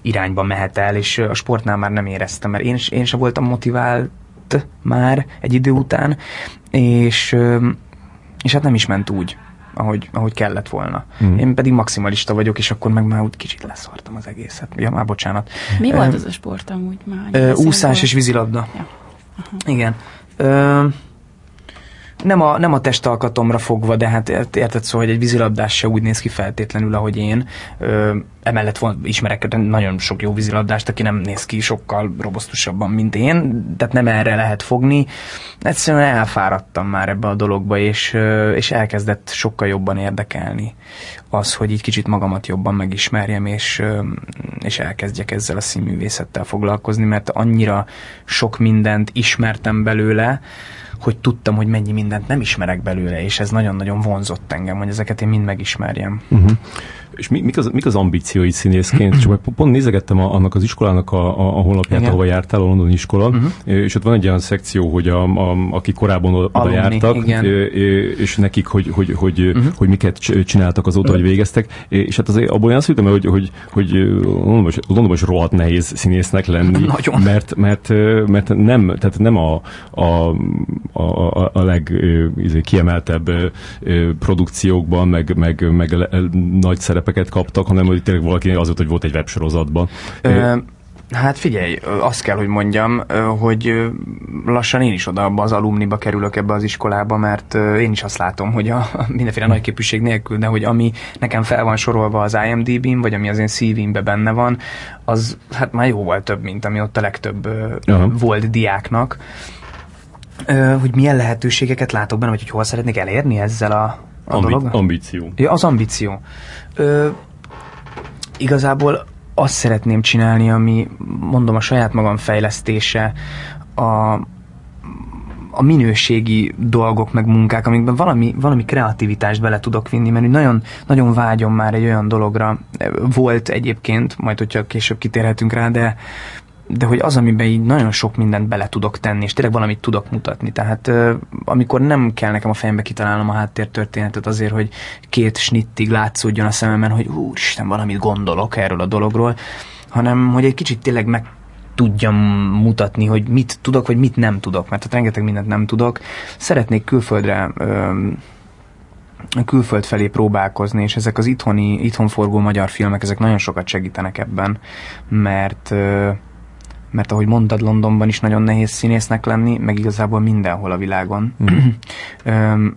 irányba mehet el, és a sportnál már nem éreztem, mert én, én sem voltam motivált már egy idő után, és, és hát nem is ment úgy, ahogy, ahogy kellett volna. Mm. Én pedig maximalista vagyok, és akkor meg már úgy kicsit leszartam az egészet. Ja, már bocsánat. Mi uh, volt az a sport amúgy már? Uh, úszás és vízilabda. Ja. Igen. Uh, nem a, nem a testalkatomra fogva, de hát érted szó, hogy egy vízilabdás se úgy néz ki feltétlenül, ahogy én. Ö, emellett van, ismerek nagyon sok jó vízilabdást, aki nem néz ki sokkal robosztusabban, mint én, tehát nem erre lehet fogni. Egyszerűen elfáradtam már ebbe a dologba, és, és elkezdett sokkal jobban érdekelni az, hogy így kicsit magamat jobban megismerjem, és, és elkezdjek ezzel a színművészettel foglalkozni, mert annyira sok mindent ismertem belőle, hogy tudtam, hogy mennyi mindent nem ismerek belőle, és ez nagyon-nagyon vonzott engem, hogy ezeket én mind megismerjem. Uh-huh. És mi, mik, az, mik az ambíciói színészként? Csak pont nézegettem a, annak az iskolának a, a, a honlapját, Igen. ahova jártál, a London iskola, uh-huh. és ott van egy olyan szekció, hogy a, a, akik korábban oda jártak, Igen. és nekik, hogy, hogy, hogy, uh-huh. hogy miket csináltak azóta, hogy végeztek, és hát azért abból olyan szültem, hogy, hogy, hogy Londonban is rohadt nehéz színésznek lenni, Nagyon. mert, mert, mert nem, tehát nem a, a, a, a leg izé, kiemeltebb produkciókban, meg, meg, meg nagy szerepeket kaptak, hanem hogy tényleg valaki az hogy volt egy websorozatban. Ö, Hát figyelj, azt kell, hogy mondjam, hogy lassan én is oda abba az alumniba kerülök ebbe az iskolába, mert én is azt látom, hogy a mindenféle nagy képűség nélkül, de hogy ami nekem fel van sorolva az IMDb-n, vagy ami az én CV-mbe benne van, az hát már jóval több, mint ami ott a legtöbb Aha. volt diáknak. Hogy milyen lehetőségeket látok benne, vagy hogy hol szeretnék elérni ezzel a, a Ambi- dologgal? Ambíció. Ja, az ambíció. Ö, igazából azt szeretném csinálni, ami mondom a saját magam fejlesztése, a, a minőségi dolgok, meg munkák, amikben valami, valami kreativitást bele tudok vinni, mert nagyon, nagyon vágyom már egy olyan dologra. Volt egyébként, majd hogyha később kitérhetünk rá, de de hogy az, amiben így nagyon sok mindent bele tudok tenni, és tényleg valamit tudok mutatni. Tehát amikor nem kell nekem a fejembe kitalálnom a háttértörténetet azért, hogy két snittig látszódjon a szememben, hogy úristen, valamit gondolok erről a dologról, hanem hogy egy kicsit tényleg meg tudjam mutatni, hogy mit tudok, vagy mit nem tudok, mert hát rengeteg mindent nem tudok. Szeretnék külföldre külföld felé próbálkozni, és ezek az itthoni, itthon forgó magyar filmek, ezek nagyon sokat segítenek ebben, mert mert ahogy mondtad, Londonban is nagyon nehéz színésznek lenni, meg igazából mindenhol a világon. Mm.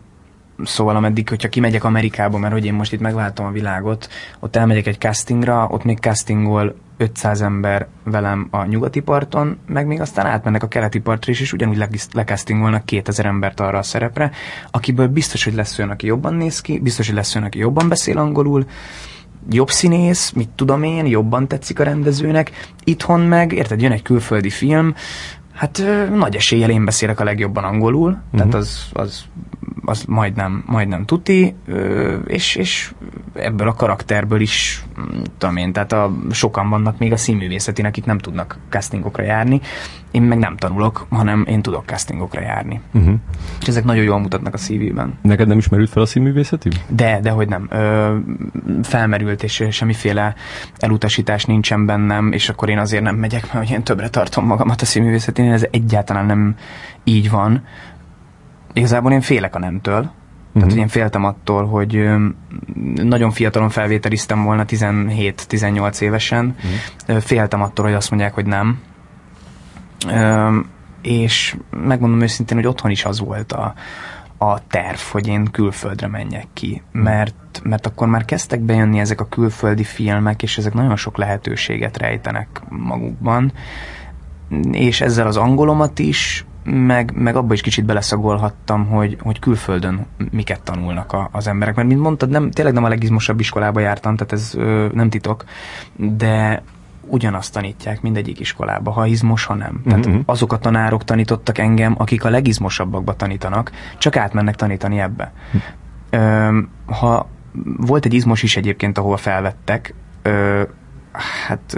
Szóval ameddig, hogyha kimegyek Amerikába, mert hogy én most itt megváltom a világot, ott elmegyek egy castingra, ott még castingol 500 ember velem a nyugati parton, meg még aztán átmennek a keleti partra is, és ugyanúgy lekasztingolnak 2000 embert arra a szerepre, akiből biztos, hogy lesz olyan, aki jobban néz ki, biztos, hogy lesz olyan, aki jobban beszél angolul, jobb színész, mit tudom én, jobban tetszik a rendezőnek, itthon meg, érted, jön egy külföldi film, hát nagy eséllyel én beszélek a legjobban angolul, uh-huh. tehát az, az az majdnem, majdnem tuti, és, és ebből a karakterből is, tudom én, tehát a, sokan vannak még a színművészetén, akik nem tudnak castingokra járni, én meg nem tanulok, hanem én tudok castingokra járni. Uh-huh. És ezek nagyon jól mutatnak a CV-ben. Neked nem ismerült fel a színművészeti? De, de hogy nem. Ö, felmerült, és semmiféle elutasítás nincsen bennem, és akkor én azért nem megyek, mert én többre tartom magamat a színművészetén, ez egyáltalán nem így van Igazából én félek a nemtől. Uh-huh. Tehát, hogy én féltem attól, hogy nagyon fiatalon felvételiztem volna 17-18 évesen. Uh-huh. Féltem attól, hogy azt mondják, hogy nem. És megmondom őszintén, hogy otthon is az volt a, a terv, hogy én külföldre menjek ki, mert, mert akkor már kezdtek bejönni ezek a külföldi filmek, és ezek nagyon sok lehetőséget rejtenek magukban, és ezzel az angolomat is, meg, meg abba is kicsit beleszagolhattam, hogy, hogy külföldön miket tanulnak a, az emberek. Mert mint mondtad, nem, tényleg nem a legizmosabb iskolába jártam, tehát ez ö, nem titok, de ugyanazt tanítják mindegyik iskolába, ha izmos, ha nem. Tehát mm-hmm. azok a tanárok tanítottak engem, akik a legizmosabbakba tanítanak, csak átmennek tanítani ebbe. Mm. Ö, ha volt egy izmos is egyébként, ahova felvettek, ö, hát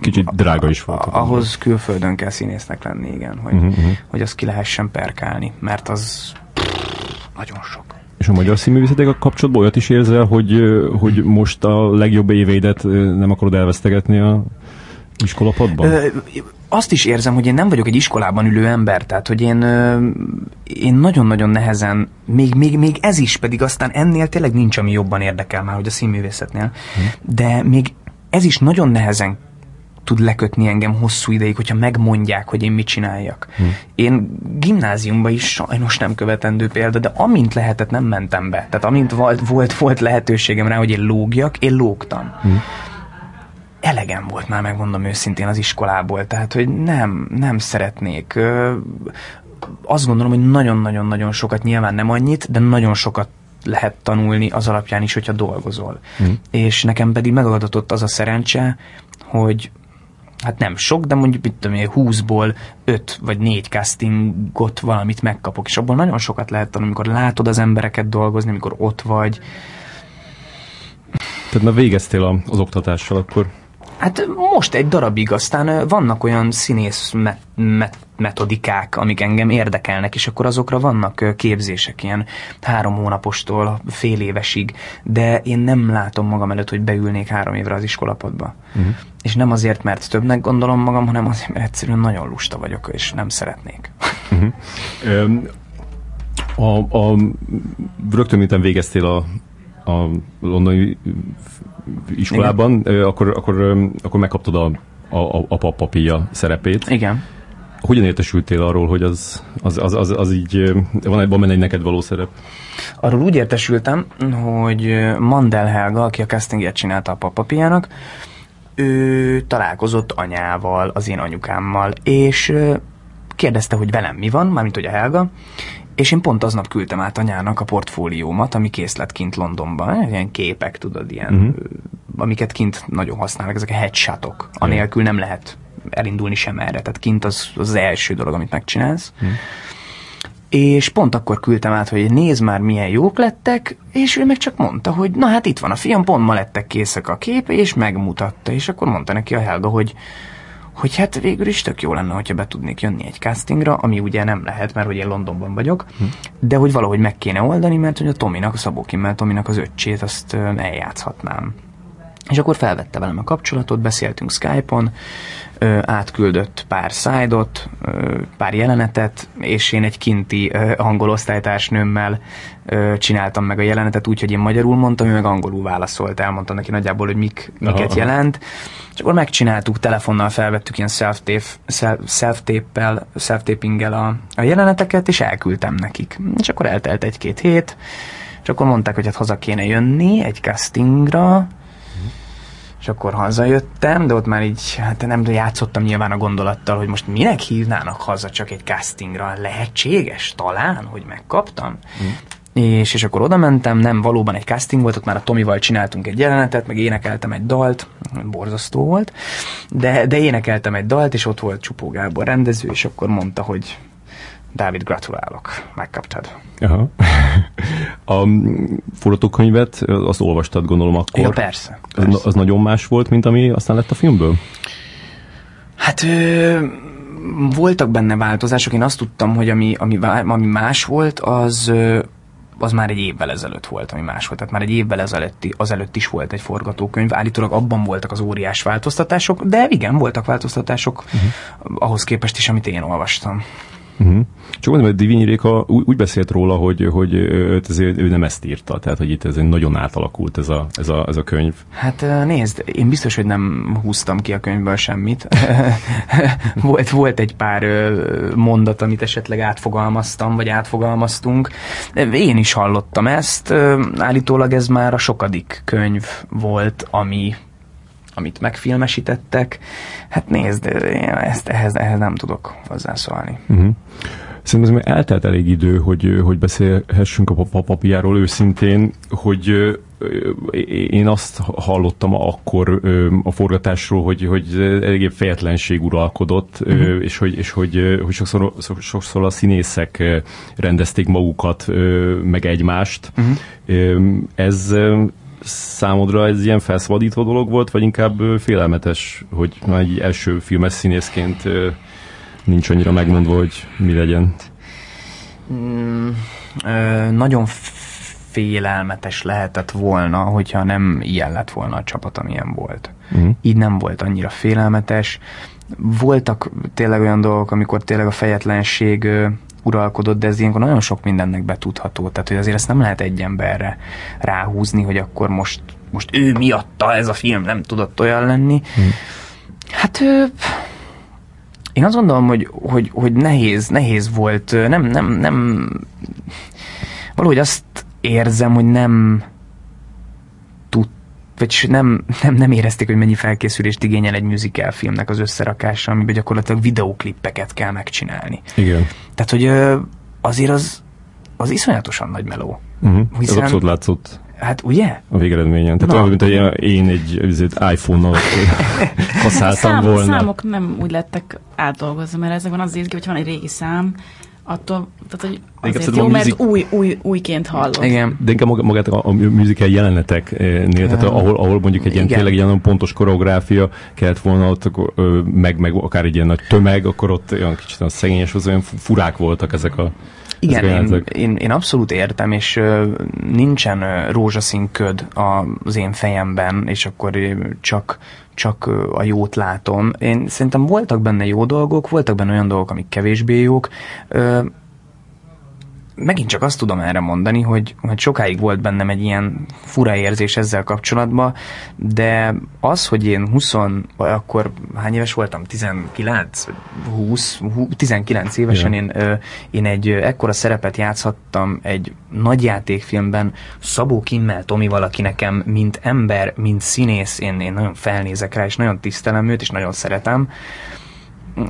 Kicsit drága is volt. Ahhoz külföldön kell színésznek lenni, igen, hogy, uh-huh. hogy azt ki lehessen perkálni, mert az nagyon sok. És a magyar színművészetek kapcsolatban olyat is érzel, hogy, hogy most a legjobb éveidet nem akarod elvesztegetni a iskolapadban? azt is érzem, hogy én nem vagyok egy iskolában ülő ember, tehát hogy én, én nagyon-nagyon nehezen, még, még, még ez is, pedig aztán ennél tényleg nincs, ami jobban érdekel már, hogy a színművészetnél, hm. de még ez is nagyon nehezen tud lekötni engem hosszú ideig, hogyha megmondják, hogy én mit csináljak. Hm. Én gimnáziumban is sajnos nem követendő példa, de amint lehetett, nem mentem be. Tehát amint volt, volt, volt lehetőségem rá, hogy én lógjak, én lógtam. Hm. Elegem volt már, megmondom őszintén, az iskolából. Tehát, hogy nem, nem szeretnék. Azt gondolom, hogy nagyon-nagyon-nagyon sokat, nyilván nem annyit, de nagyon sokat lehet tanulni az alapján is, hogyha dolgozol. Mm. És nekem pedig megadatott az a szerencse, hogy hát nem sok, de mondjuk mit tudom én, 20-ból 5 vagy 4 castingot valamit megkapok, és abból nagyon sokat lehet tanulni, amikor látod az embereket dolgozni, amikor ott vagy. Tehát már végeztél az oktatással akkor? Hát most egy darabig, aztán vannak olyan színész met- met- metodikák, amik engem érdekelnek, és akkor azokra vannak képzések, ilyen három hónapostól fél évesig, de én nem látom magam előtt, hogy beülnék három évre az iskolapadba. Uh-huh. És nem azért, mert többnek gondolom magam, hanem azért, mert egyszerűen nagyon lusta vagyok, és nem szeretnék. Uh-huh. Um, a, a, rögtön miután végeztél a, a londoni iskolában, Igen. akkor, akkor, akkor megkaptad a, a, a papapia szerepét. Igen. Hogyan értesültél arról, hogy az, az, az, az, az így, van, van benne egy neked való szerep? Arról úgy értesültem, hogy Mandel Helga, aki a castinget csinálta a papapiának, ő találkozott anyával, az én anyukámmal, és kérdezte, hogy velem mi van, mármint hogy a Helga, és én pont aznap küldtem át anyának a portfóliómat, ami kész lett kint Londonban. Ilyen képek, tudod, ilyen, uh-huh. amiket kint nagyon használnak, ezek a headshotok. Anélkül nem lehet elindulni sem erre. Tehát kint az az, az első dolog, amit megcsinálsz. Uh-huh. És pont akkor küldtem át, hogy nézd már, milyen jók lettek, és ő meg csak mondta, hogy na hát itt van a fiam, pont ma lettek készek a kép, és megmutatta. És akkor mondta neki a Helga, hogy hogy hát végül is tök jó lenne, hogyha be tudnék jönni egy castingra, ami ugye nem lehet, mert hogy én Londonban vagyok, hm. de hogy valahogy meg kéne oldani, mert hogy a Tominak, a Szabó Kimmel Tominak az öccsét azt eljátszhatnám. És akkor felvette velem a kapcsolatot, beszéltünk Skype-on, átküldött pár szájdot, pár jelenetet, és én egy kinti angol osztálytársnőmmel csináltam meg a jelenetet úgy, hogy én magyarul mondtam, ő meg angolul válaszolt, elmondtam neki nagyjából, hogy mik, miket Aha. jelent. És akkor megcsináltuk, telefonnal felvettük ilyen self-tape-pel, self-tapinggel a, a jeleneteket, és elküldtem nekik. És akkor eltelt egy-két hét, és akkor mondták, hogy hát haza kéne jönni egy castingra, és akkor hazajöttem, de ott már így, hát nem játszottam nyilván a gondolattal, hogy most minek hívnának haza csak egy castingra, lehetséges talán, hogy megkaptam. Mm. És, és akkor oda mentem, nem valóban egy casting volt, ott már a Tomival csináltunk egy jelenetet, meg énekeltem egy dalt, borzasztó volt, de, de énekeltem egy dalt, és ott volt Csupó Gábor rendező, és akkor mondta, hogy Dávid, gratulálok, megkaptad. Aha. A forgatókönyvet, azt olvastad gondolom akkor. Ja, persze. persze. Az, az nagyon más volt, mint ami aztán lett a filmből? Hát ö, voltak benne változások. Én azt tudtam, hogy ami, ami, ami más volt, az az már egy évvel ezelőtt volt, ami más volt. Tehát már egy évvel ezelőtt, azelőtt is volt egy forgatókönyv. Állítólag abban voltak az óriás változtatások, de igen, voltak változtatások uh-huh. ahhoz képest is, amit én olvastam. Uh-huh. Csak mondom, hogy Divinyi Réka úgy beszélt róla, hogy, hogy ezért ő nem ezt írta, tehát hogy itt ez nagyon átalakult ez a, ez, a, ez a könyv. Hát nézd, én biztos, hogy nem húztam ki a könyvből semmit. volt, volt egy pár mondat, amit esetleg átfogalmaztam, vagy átfogalmaztunk. Én is hallottam ezt. Állítólag ez már a sokadik könyv volt, ami amit megfilmesítettek. Hát nézd, én ezt, ehhez, ehhez nem tudok hozzászólni. Uh-huh. Szerintem ez eltelt elég idő, hogy, hogy beszélhessünk a papiáról őszintén, hogy én azt hallottam akkor a forgatásról, hogy, hogy eléggé fejetlenség uralkodott, uh-huh. és, hogy, és hogy, hogy sokszor, sokszor a színészek rendezték magukat, meg egymást. Uh-huh. Ez számodra ez ilyen felszabadító dolog volt, vagy inkább félelmetes, hogy már egy első filmes színészként nincs annyira megmondva, hogy mi legyen? Mm, ö, nagyon félelmetes lehetett volna, hogyha nem ilyen lett volna a csapat, amilyen volt. Uh-huh. Így nem volt annyira félelmetes. Voltak tényleg olyan dolgok, amikor tényleg a fejetlenség uralkodott, de ez ilyenkor nagyon sok mindennek betudható. Tehát, hogy azért ezt nem lehet egy emberre ráhúzni, hogy akkor most, most ő miatta ez a film nem tudott olyan lenni. Hmm. Hát én azt gondolom, hogy, hogy, hogy nehéz, nehéz volt, nem, nem, nem, valahogy azt érzem, hogy nem vagy nem, nem, nem érezték, hogy mennyi felkészülést igényel egy musical filmnek az összerakása, amiben gyakorlatilag videóklippeket kell megcsinálni. Igen. Tehát, hogy azért az, az iszonyatosan nagy meló. Uh-huh. Hiszen, Ez abszolút látszott. Hát ugye? A végeredményen. Tehát olyan, mint hogy én egy, egy iPhone-nal használtam szám, volna. A számok nem úgy lettek átdolgozva, mert ezekben az ízgi, hogy van egy régi szám, attól, tehát hogy azért jó, mert music... új, új, újként hallod. Igen. De inkább magát a, a musical jeleneteknél, tehát ahol, ahol mondjuk egy ilyen Igen. tényleg ilyen pontos koreográfia kellett volna ott, akkor, meg, meg akár egy ilyen nagy tömeg, akkor ott olyan kicsit olyan szegényes, az olyan furák voltak ezek a igen, én, én, én abszolút értem, és nincsen rózsaszín köd az én fejemben, és akkor csak, csak a jót látom. Én szerintem voltak benne jó dolgok, voltak benne olyan dolgok, amik kevésbé jók. Megint csak azt tudom erre mondani, hogy, hogy sokáig volt bennem egy ilyen fura érzés ezzel kapcsolatban, de az, hogy én 20, vagy akkor hány éves voltam? 19, 20, 19 évesen én, én egy ekkora szerepet játszhattam egy nagyjátékfilmben Szabó Kimmel Tomi valaki nekem, mint ember, mint színész, én, én nagyon felnézek rá, és nagyon tisztelem őt, és nagyon szeretem,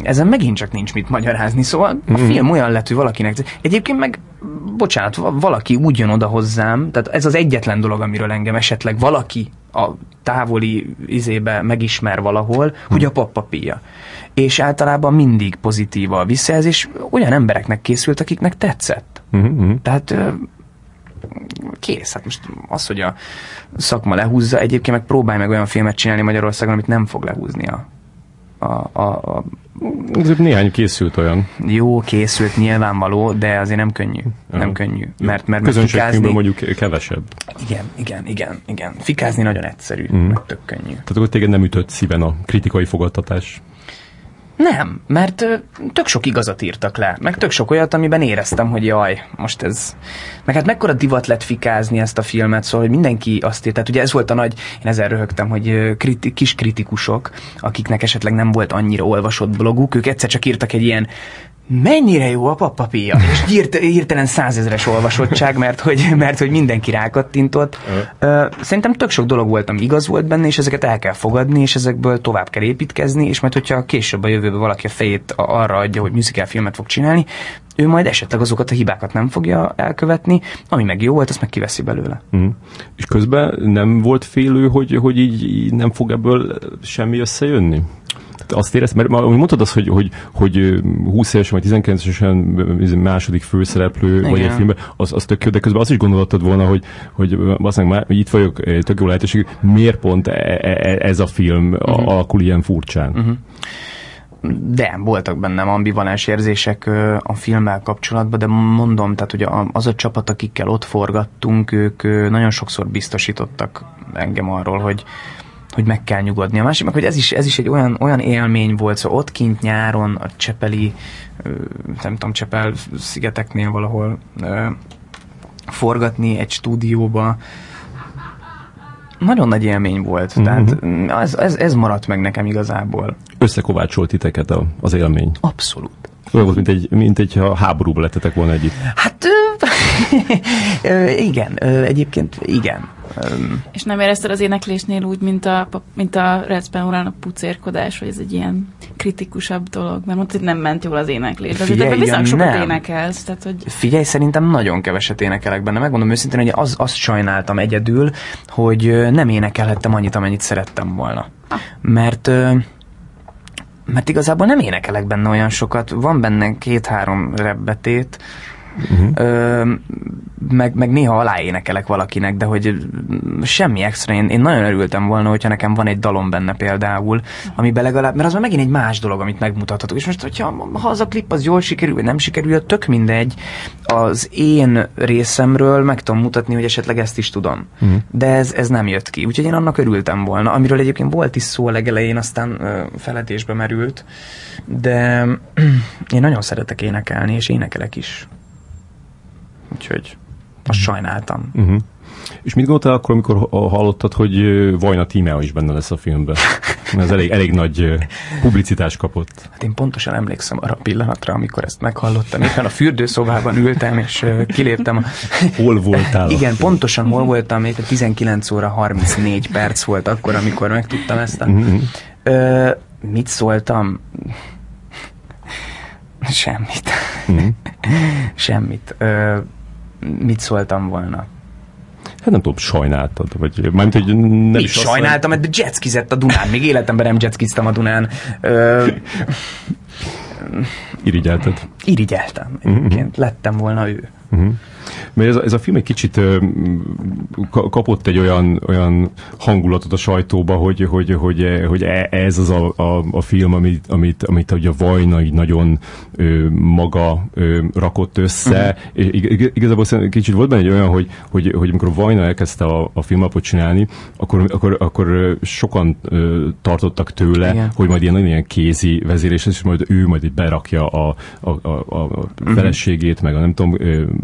ezen megint csak nincs mit magyarázni, szóval a mm. film olyan lett, hogy valakinek... Egyébként meg, bocsánat, valaki úgy jön oda hozzám, tehát ez az egyetlen dolog, amiről engem esetleg valaki a távoli izébe megismer valahol, mm. hogy a pappapia. És általában mindig pozitív a visszajelzés, olyan embereknek készült, akiknek tetszett. Mm-hmm. Tehát kész. Hát most az, hogy a szakma lehúzza, egyébként meg próbálj meg olyan filmet csinálni Magyarországon, amit nem fog lehúzni a, a, a, Azért néhány készült olyan. Jó, készült nyilvánvaló, de azért nem könnyű. Ja. Nem könnyű. Mert, mert fikázni... mondjuk kevesebb. Igen, igen, igen, igen. Fikázni nagyon egyszerű, mm. meg tök könnyű. Tehát akkor téged nem ütött szíven a kritikai fogadtatás? Nem, mert tök sok igazat írtak le, meg tök sok olyat, amiben éreztem, hogy jaj, most ez... Meg hát mekkora divat lett fikázni ezt a filmet, szóval hogy mindenki azt írt, tehát ugye ez volt a nagy, én ezzel röhögtem, hogy kriti, kis kritikusok, akiknek esetleg nem volt annyira olvasott bloguk, ők egyszer csak írtak egy ilyen mennyire jó a pappapia, és hirt, hirtelen százezres olvasottság, mert hogy, mert hogy mindenki rákattintott. Szerintem tök sok dolog volt, ami igaz volt benne, és ezeket el kell fogadni, és ezekből tovább kell építkezni, és majd hogyha később a jövőben valaki a fejét arra adja, hogy musical filmet fog csinálni, ő majd esetleg azokat a hibákat nem fogja elkövetni, ami meg jó volt, azt meg kiveszi belőle. Mm. És közben nem volt félő, hogy, hogy így, így nem fog ebből semmi összejönni? Azt érezt, mert mondtad azt, hogy, hogy, hogy 20 évesen vagy 19 évesen második főszereplő Igen. vagy egy filmben, az, az tök jó, de közben azt is gondoltad volna, hogy, hogy azt már itt vagyok, tök jó lehetőség, miért pont e, e, e, ez a film uh-huh. alakul ilyen furcsán? Uh-huh. De voltak bennem ambivalens érzések a filmmel kapcsolatban, de mondom, tehát ugye az a csapat, akikkel ott forgattunk, ők nagyon sokszor biztosítottak engem arról, hogy, hogy meg kell nyugodni. A másik meg, hogy ez is, ez is egy olyan, olyan élmény volt, szóval ott kint nyáron a Csepeli, nem tudom, Csepel szigeteknél valahol forgatni egy stúdióba, nagyon nagy élmény volt, uh-huh. tehát ez, ez, ez maradt meg nekem igazából. Összekovácsolt titeket a, az élmény. Abszolút. Olyan volt, mint egy, mint egy ha háborúba lettetek volna együtt. Hát igen, egyébként igen. És nem érezted az éneklésnél úgy, mint a, mint a Recben urának pucérkodás, hogy ez egy ilyen kritikusabb dolog, mert mondtad, hogy nem ment jól az éneklés. De Figyelj, azért igen, sokat nem. énekelsz. Tehát, hogy... Figyelj, szerintem nagyon keveset énekelek benne. Megmondom őszintén, hogy az, azt sajnáltam egyedül, hogy nem énekelhettem annyit, amennyit szerettem volna. Ha. Mert mert igazából nem énekelek benne olyan sokat. Van benne két-három rebbetét, Uh-huh. Ö, meg, meg néha aláénekelek valakinek, de hogy semmi extra. Én, én nagyon örültem volna, hogyha nekem van egy dalom benne például, amiben legalább, mert az már megint egy más dolog, amit megmutathatok. És most, hogyha ha az a klip az jól sikerül, vagy nem sikerül, tök mindegy. Az én részemről meg tudom mutatni, hogy esetleg ezt is tudom. Uh-huh. De ez, ez nem jött ki. Úgyhogy én annak örültem volna, amiről egyébként volt is szó a legelején, aztán ö, feledésbe merült. De én nagyon szeretek énekelni, és énekelek is. Úgyhogy azt sajnáltam. Uh-huh. És mit gondoltál akkor, amikor hallottad, hogy Vajna Tímea is benne lesz a filmben? Ez elég, elég nagy publicitást kapott. Hát én pontosan emlékszem arra a pillanatra, amikor ezt meghallottam. Éppen a fürdőszobában ültem, és kiléptem. Hol voltál? Igen, pontosan hol voltam, még 19 óra 34 perc volt akkor, amikor megtudtam ezt. A... Uh-huh. Ö, mit szóltam? Semmit. Uh-huh. Semmit. Ö, mit szóltam volna? Hát nem tudom, sajnáltad, vagy mármint, hogy nem is sajnáltam, mert jetskizett a Dunán, még életemben nem jetskiztem a Dunán. Ö, Irigyelted. Irigyeltem. Egyébként uh-huh. lettem volna ő. Uh-huh. Mert ez a, ez a film egy kicsit kapott egy olyan, olyan hangulatot a sajtóba, hogy, hogy, hogy, hogy e, ez az a, a, a film, amit, amit, amit ugye a Vajna így nagyon ö, maga ö, rakott össze. Uh-huh. És igazából kicsit volt benne egy olyan, hogy, hogy, hogy amikor Vajna elkezdte a, a filmapot csinálni, akkor, akkor, akkor sokan ö, tartottak tőle, Igen. hogy majd ilyen nagyon ilyen kézi vezérés, és majd ő majd itt berakja a, a, a, a mhm. feleségét, meg a nem tudom,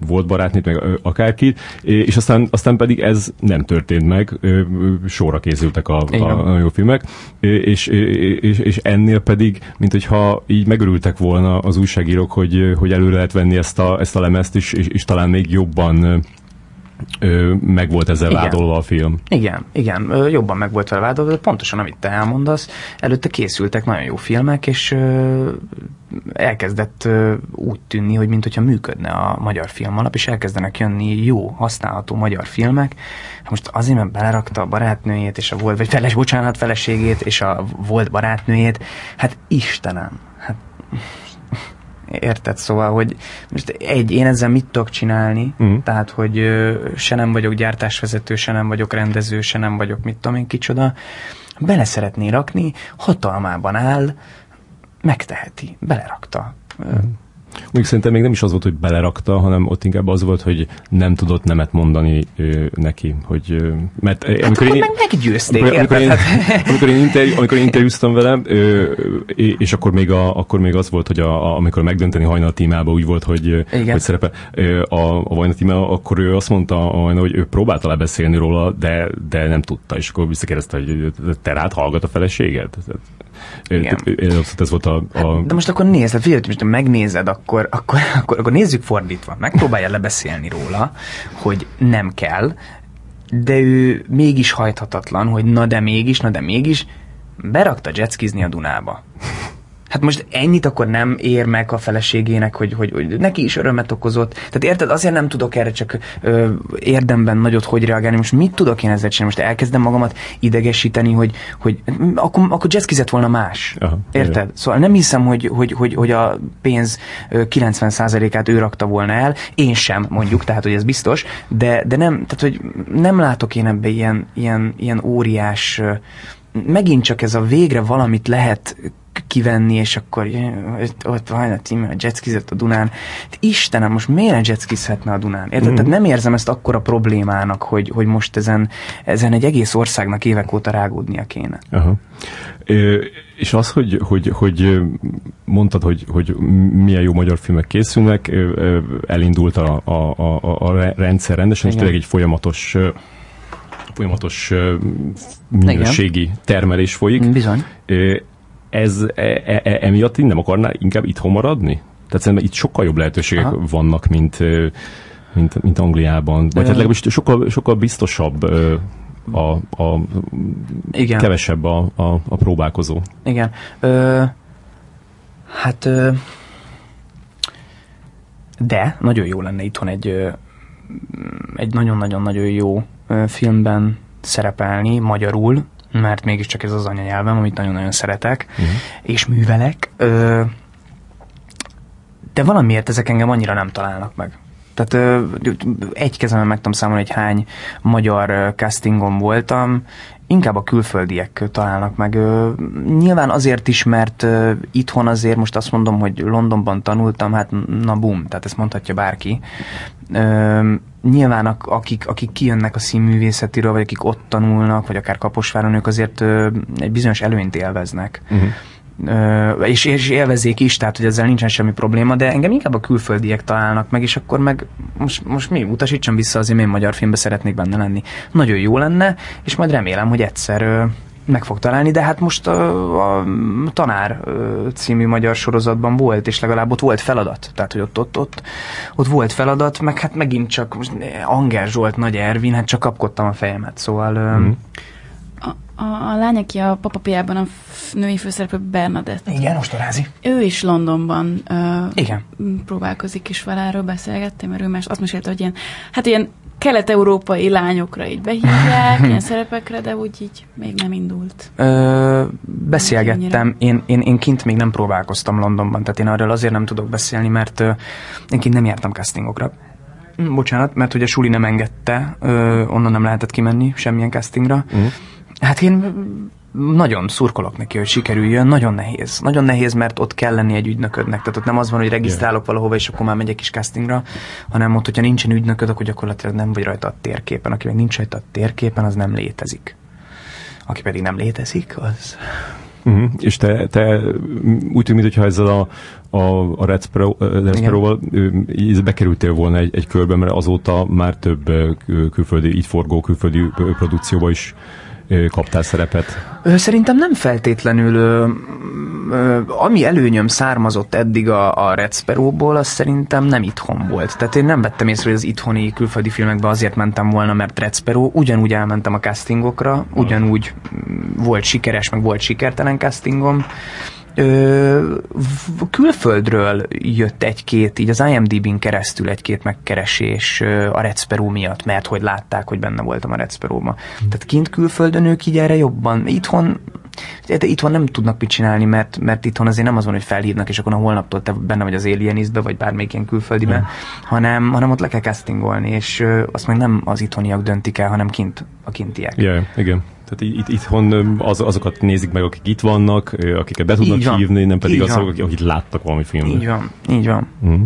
volt barátnét, meg akárkit, és aztán, aztán pedig ez nem történt meg, sorra készültek a, a, a jó filmek, és, és, és ennél pedig, mint hogyha így megörültek volna az újságírók, hogy, hogy elő lehet venni ezt a, ezt a lemezt, és, és, és talán még jobban ö, meg volt ezzel igen. vádolva a film. Igen, igen, ö, jobban meg volt vele vádolva, de pontosan amit te elmondasz, előtte készültek nagyon jó filmek, és ö, elkezdett ö, úgy tűnni, hogy mintha működne a magyar film alap, és elkezdenek jönni jó, használható magyar filmek. Most azért, mert belerakta a barátnőjét, és a volt, vagy feles, bocsánat, feleségét, és a volt barátnőjét, hát Istenem, hát Érted? Szóval, hogy most egy, én ezzel mit tudok csinálni? Uh-huh. Tehát, hogy ö, se nem vagyok gyártásvezető, se nem vagyok rendező, se nem vagyok mit tudom én kicsoda. Bele szeretné rakni, hatalmában áll, megteheti, belerakta. Uh-huh. Mondjuk szerintem még nem is az volt, hogy belerakta, hanem ott inkább az volt, hogy nem tudott nemet mondani ő, neki. Hogy, mert hát amikor én, meg meggyőzték, amikor, amikor, én, amikor, én interjú, amikor én interjúztam vele, ő, és akkor még, a, akkor még az volt, hogy a, a, amikor megdönteni hajnal tímába úgy volt, hogy, hogy szerepel a, a Vajna tímába, akkor ő azt mondta, a hogy ő próbálta lebeszélni róla, de, de nem tudta, és akkor visszakérdezte, hogy te rád hallgat a feleséged? Igen. Ez volt a, a... Hát, de most akkor nézd, figyelj, most megnézed, akkor, akkor, akkor, akkor nézzük fordítva. Megpróbálja lebeszélni róla, hogy nem kell, de ő mégis hajthatatlan, hogy na de mégis, na de mégis, berakta jetskizni a Dunába. Hát most ennyit akkor nem ér meg a feleségének, hogy, hogy, hogy neki is örömet okozott. Tehát érted, azért nem tudok erre csak ö, érdemben nagyot hogy reagálni. Most mit tudok én ezzel csinálni? Most elkezdem magamat idegesíteni, hogy, hogy akkor, akkor jazzkizett volna más. Aha, érted? Jaj. Szóval nem hiszem, hogy, hogy, hogy, hogy a pénz 90%-át ő rakta volna el. Én sem, mondjuk, tehát hogy ez biztos. De, de nem, tehát hogy nem látok én ebbe ilyen, ilyen, ilyen óriás megint csak ez a végre valamit lehet kivenni, és akkor ott van a tím, a jetskizett a Dunán. Istenem, most miért jetskizhetne a Dunán? Érted? Mm. Tehát nem érzem ezt akkora problémának, hogy, hogy most ezen, ezen egy egész országnak évek óta rágódnia kéne. Aha. Ö, és az, hogy, hogy, hogy mondtad, hogy, hogy milyen jó magyar filmek készülnek, elindult a, a, a, a rendszer rendesen, Igen. és tényleg egy folyamatos folyamatos minőségi termelés folyik. Bizony ez e, e, e, emiatt nem akarná inkább itthon maradni? Tehát szerintem itt sokkal jobb lehetőségek Aha. vannak, mint, mint, mint Angliában. Vagy hát legalábbis sokkal, sokkal biztosabb a, a Igen. kevesebb a, a, a próbálkozó. Igen. Ö, hát ö, de nagyon jó lenne itthon egy egy nagyon-nagyon-nagyon jó filmben szerepelni magyarul, mert mégiscsak ez az anyanyelvem, amit nagyon-nagyon szeretek, uh-huh. és művelek. Ö, de valamiért ezek engem annyira nem találnak meg. Tehát egy kezemben meg tudom számolni, hogy hány magyar castingon voltam, inkább a külföldiek találnak meg. Nyilván azért is, mert itthon azért most azt mondom, hogy Londonban tanultam, hát na bum, tehát ezt mondhatja bárki. Nyilván akik, akik kijönnek a színművészetiről, vagy akik ott tanulnak, vagy akár Kaposváron, ők azért egy bizonyos előnyt élveznek. Uh-huh. És, és élvezzék is, tehát hogy ezzel nincsen semmi probléma, de engem inkább a külföldiek találnak meg, és akkor meg most, most mi, utasítsam vissza, azért én magyar filmbe szeretnék benne lenni. Nagyon jó lenne, és majd remélem, hogy egyszer meg fog találni, de hát most a, a Tanár című magyar sorozatban volt, és legalább ott volt feladat. Tehát, hogy ott, ott, ott, ott volt feladat, meg hát megint csak most Anger Zsolt, Nagy Ervin, hát csak kapkodtam a fejemet, szóval... Mm. A, a, a lány, aki a papapiában a f- női főszereplő Bernadett. Igen, Ostorázi. Ő is Londonban uh, Igen. próbálkozik is vele, erről beszélgettem, mert ő más, azt mesélte, hogy ilyen, hát ilyen kelet-európai lányokra így behívják, ilyen szerepekre, de úgy így még nem indult. Ö, beszélgettem, én, én, én kint még nem próbálkoztam Londonban, tehát én arról azért nem tudok beszélni, mert ö, én kint nem jártam castingokra. Bocsánat, mert ugye Suli nem engedte, ö, onnan nem lehetett kimenni semmilyen castingra. Uh-huh. Hát én nagyon szurkolok neki, hogy sikerüljön, nagyon nehéz. Nagyon nehéz, mert ott kell lenni egy ügynöködnek. Tehát ott nem az van, hogy regisztrálok yeah. valahova, és akkor már megyek is castingra, hanem ott, hogyha nincsen ügynököd, akkor gyakorlatilag nem vagy rajta a térképen. Aki meg nincs rajta a térképen, az nem létezik. Aki pedig nem létezik, az... Uh-huh. És te, te úgy tűnik, mintha ezzel a, a, a Red Sparrow-val bekerültél volna egy, egy körbe, mert azóta már több külföldi, itt forgó külföldi produkcióba is kaptál szerepet? Szerintem nem feltétlenül. Ami előnyöm származott eddig a, a Red Sparrow-ból, az szerintem nem itthon volt. Tehát én nem vettem észre, hogy az itthoni külföldi filmekbe azért mentem volna, mert Red Sparrow. Ugyanúgy elmentem a castingokra, ugyanúgy volt sikeres, meg volt sikertelen castingom ö, külföldről jött egy-két, így az IMDb-n keresztül egy-két megkeresés a Red Sparrow miatt, mert hogy látták, hogy benne voltam a Red Sparrow-ba. Hmm. Tehát kint külföldön ők így erre jobban. Itthon de itthon nem tudnak mit csinálni, mert, mert itthon azért nem az van, hogy felhívnak, és akkor a holnaptól te benne vagy az Alienistbe, vagy bármelyik ilyen külföldibe, mm. hanem, hanem ott le kell castingolni, és azt meg nem az itthoniak döntik el, hanem kint a kintiek. Yeah, igen. Tehát itt, itthon az, azokat nézik meg, akik itt vannak, akiket be tudnak hívni, nem pedig azok, akik, akik láttak valami filmet. Így van, így van. Mm.